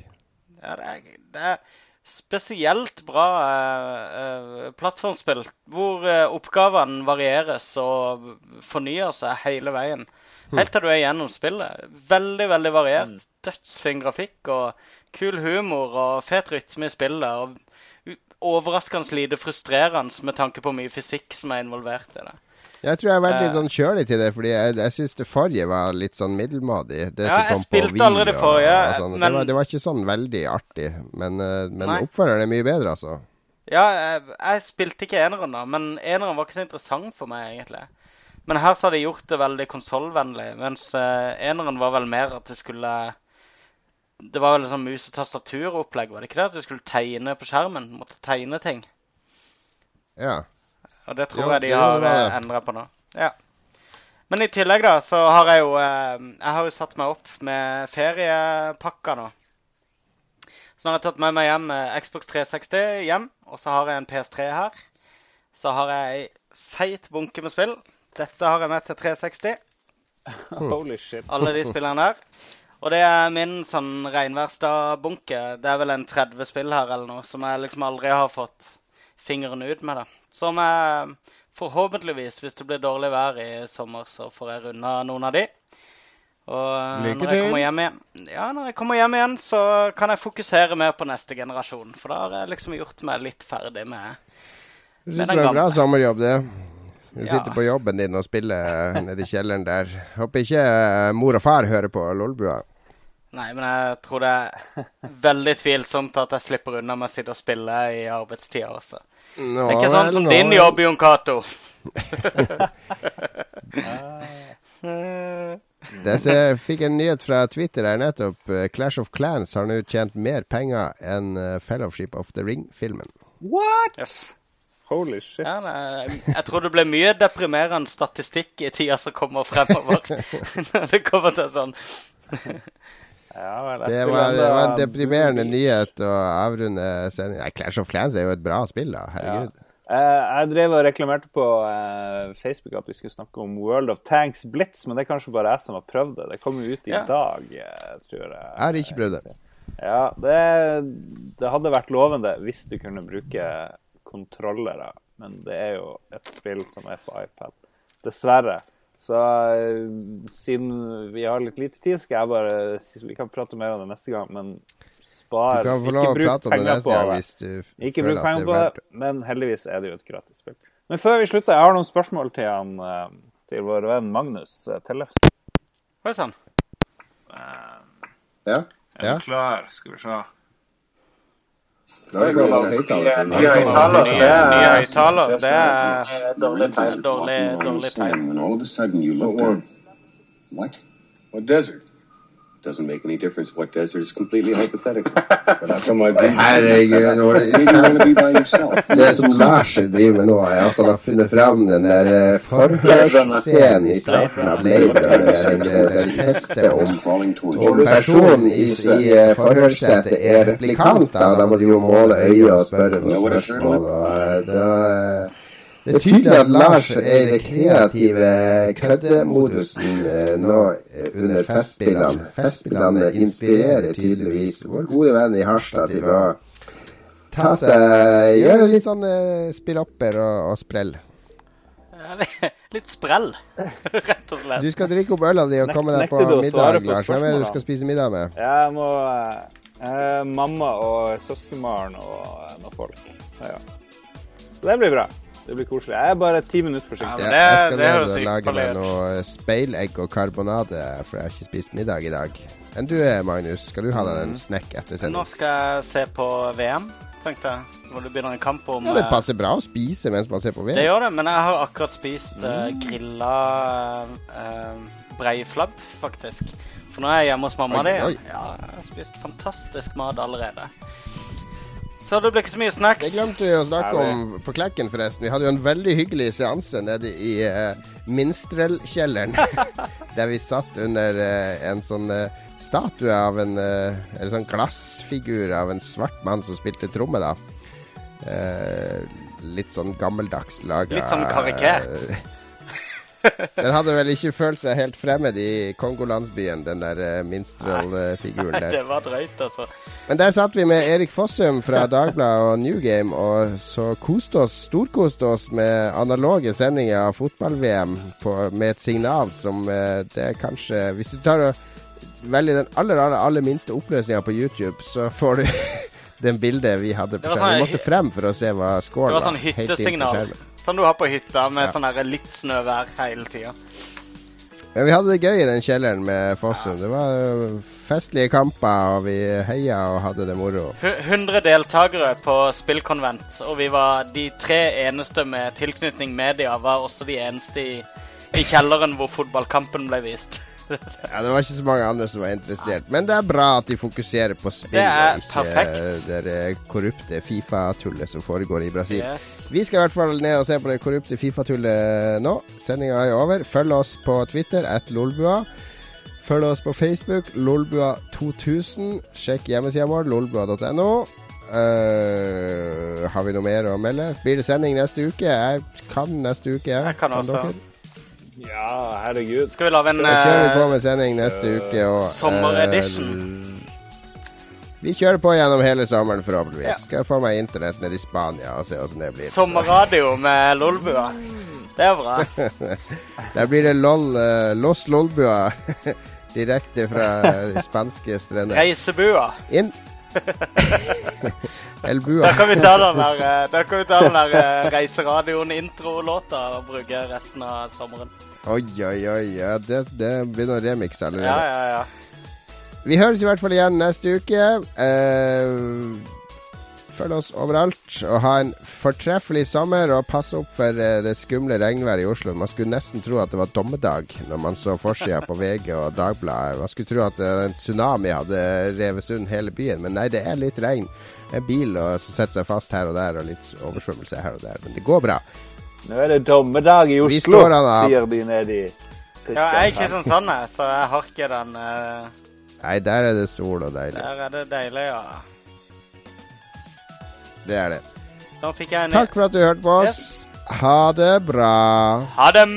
Ja, det er, det er spesielt bra eh, eh, plattformspill, hvor eh, oppgavene varieres og fornyer seg hele veien. Helt til du er gjennom spillet. Veldig, veldig variert. Dødsfin grafikk og kul humor og fet rytme i spillet. Og overraskende lite frustrerende med tanke på mye fysikk som er involvert i det. Jeg tror jeg har vært litt Eh. sånn kjølig til det, fordi jeg, jeg syns det forrige var litt sånn middelmådig. Det Ja, som jeg kom på spilte allerede forrige, og sånn. men- det, var, det var ikke sånn veldig artig, men, eh, men oppfølgeren er mye bedre, altså. Ja, jeg, jeg spilte ikke eneren, da, men eneren var ikke så interessant for meg, egentlig. Men her så har de gjort det veldig konsollvennlig, mens eh, eneren var vel mer at du skulle Det var vel sånn mus- og tastaturopplegg, var det ikke det? At du skulle tegne på skjermen? Måtte tegne ting. Ja. Og det tror ja, jeg de har var endra på nå. Ja. Men i tillegg, da, så har jeg jo eh, Jeg har jo satt meg opp med feriepakker nå. Så nå har jeg tatt med meg hjem eh, Xbox 360 hjem, og så har jeg en PS3 her. Så har jeg ei feit bunke med spill. Dette har jeg med til 360. Holy shit. Alle de spillene der. Og det er min sånn reinværsdag-bunke. Det er vel en 30 spill her eller noe som jeg liksom aldri har fått fingeren ut med. da. Som jeg forhåpentligvis, hvis det blir dårlig vær i sommer, så får jeg runda noen av de. Og eh, Lykke når jeg hjem igjen, ja, når jeg kommer hjem igjen, så kan jeg fokusere mer på neste generasjon. For da har jeg liksom gjort meg litt ferdig med med den gamle. det er bra sommerjobb, det. Du Ja. sitter på jobben din og spiller nede i kjelleren der. Håper ikke eh, mor og far hører på Lolbua. Nei, men jeg tror det er veldig tvilsomt at jeg slipper unna med å sitte og spille i arbeidstida også. Nå, Det er ikke sånn vel, som nå din jobb, Jon Cato. jeg fikk en nyhet fra Twitter her nettopp. Eh, Clash of Clans har nå tjent mer penger enn eh, Fellowship of the Ring-filmen. What?! Yes. Holy shit. Ja, nei, jeg tror det blir mye deprimerende statistikk i tida som kommer fremover. Når det kommer til sånn. Ja, vel, Det var, det var en deprimerende Beach. nyhet å avrunde sendingen. Nei, Clash of Clans er jo et bra spill, da. Herregud. Eh, jeg drev og reklamerte på eh, Facebook at vi skulle snakke om World of Tanks Blitz, men det er kanskje bare jeg som har prøvd det. Det kommer jo ut i Ja. dag, eh, tror jeg. Jeg har ikke prøvd det. Ja, det, det hadde vært lovende hvis du kunne bruke kontrollere, men det er jo et spill som er på iPad. Dessverre. Så eh, siden vi har litt lite tid, skal jeg bare Vi kan prate mer om det neste gang, men Du spar kan få Ikke lov å bruk prate om det penger neste på gang det. hvis du Ikke føler bruk at penger det på er det, verdt det. men heldigvis er det jo et gratis spill. Men før vi slutter, jeg har noen spørsmål til han, eh, til vår venn Magnus Tellefsen. Hva er sann. Ja. Er Ja. du klar? Skal vi se. Nye høyttaler. Nye høyttaler. Det er dårlig, dårlig, dårlig tegn. And all of a sudden you look down. What? What desert? Doesn't make any difference what desert is completely hypothetical. but how come I've been Herregud. er det- Maybe you want to be by yourself. Det som Lars driver med nå, er at han har funnet fram den der eh, forhørsscenen i starten av Blade, der det om om personen i, i forhørssetet er replikant. Da, må du jo måle øyet og spørre noen spørsmål. Og, da, det er tydelig at Lars er i den kreative køddemodusen eh, nå eh, under Festspillene. Festspillene inspirerer tydeligvis vår gode venn i Harstad til å ta seg Gjøre litt sånn eh, spillopper og, og sprell. Litt sprell, rett og slett. Du skal drikke opp øla di og komme deg på middag, Lars. Hvem er det du skal spise middag med? Jeg må eh, Mamma og søskenbarn og noen folk. Ja, ja. Så det blir bra. Det blir koselig. Jeg er bare ti minutter forsinket. Ja, jeg skal det ned og lage meg noe speilegg og karbonade, for jeg har ikke spist middag i dag. Enn du er, Magnus? Skal du ha deg en snack etter Nå skal jeg se på VM. tenkte jeg. Når du begynner en kamp om Ja, det eh, passer bra å spise mens man ser på VM. Det gjør det, men jeg har akkurat spist Mm. uh, grilla uh, breiflabb, faktisk. For nå er jeg hjemme hos mamma di. Ja, jeg har spist fantastisk mat allerede. Så det ble ikke så mye snacks. Det glemte vi å snakke om på Klekken, forresten. Vi hadde jo en veldig hyggelig seanse nede i uh, Minstrelkjelleren. der vi satt under uh, en sånn uh, statue av en Eller sånn glassfigur av en svart mann som spilte tromme, da. Eh, litt sånn gammeldags laga Litt sånn karikert. Den hadde vel ikke følt seg helt fremmed i Kongolandsbyen, den der uh, minstrel-figuren der. Det var drøyt, altså. Men der satt vi med Erik Fossum fra Dagbladet og Newgame, og så koste oss, storkoste oss med analoge sendinger av fotball-VM med et signal som eh, det kanskje Hvis du tar og velger den aller, aller, aller minste oppløsninga på YouTube, så får du den bildet vi hadde på skjermen. Vi sånn måtte frem for å se hva Det scoren var sånn var sånn hyttesignal. Sånn du har på hytta, med Ja. sånn litt snøvær hele tida. Men vi hadde det gøy i den kjelleren med Fossum. Det var festlige kamper, og vi heia og hadde det moro. Hu- 100 deltakere på spillkonvent, og vi var de tre eneste med tilknytning media, var også de eneste i, i kjelleren hvor fotballkampen ble vist. Ja, Det var ikke så mange andre som var interessert. Men det er bra at de fokuserer på spill, Det er ikke perfekt. det korrupte Fifa-tullet som foregår i Brasil. Yes. Vi skal i hvert fall ned og se på det korrupte Fifa-tullet nå. Sendinga er over. Følg oss på Twitter, at lolbua. Følg oss på Facebook, lolbua2000. Sjekk hjemmesida vår, lolbua.no. Uh, har vi noe mer å melde? Blir det sending neste uke? Jeg kan neste uke. Jeg kan også. dere? Ja, herregud. Skal vi lage en Så kjører vi på eh, med sending neste uke. Og, Sommeredition. Uh, vi kjører på gjennom hele sommeren, forhåpentligvis. Ja. Skal få meg internett nede i Spania og se åssen det blir. sommerradio med Lolbua? Det er bra. Der blir det lol, uh, Los Lolbua direkte fra de spanske strender. Reisebua. Inn. El Da kan vi ta den der, eh, da kan vi ta den der eh, Reiseradioen-introlåta og bruke resten av sommeren. Oi, oi, oi. Ja, det, det begynner å remikse allerede. ja, ja. Vi høres i hvert fall igjen neste uke. Eh, følg oss overalt. Og ha en fortreffelig sommer. Og pass opp for eh, det skumle regnværet i Oslo. Man skulle nesten tro at det var dommedag når man så forsida på VG og Dagbladet. Man skulle tro at en tsunami hadde revet sund hele byen. Men nei, det er litt regn. En bil og, som setter seg fast her og der, og litt oversvømmelse her og der. Men det går bra. Nå er det dommedag i Oslo, slår sier de nede i Ja, jeg er ikke sånn sånn, jeg, så jeg har ikke den uh... Nei, der er det sol og deilig. Der er det deilig, ja. Det er det. Nå fikk jeg en Takk for at du hørte på oss. Ha det bra. Ha dem!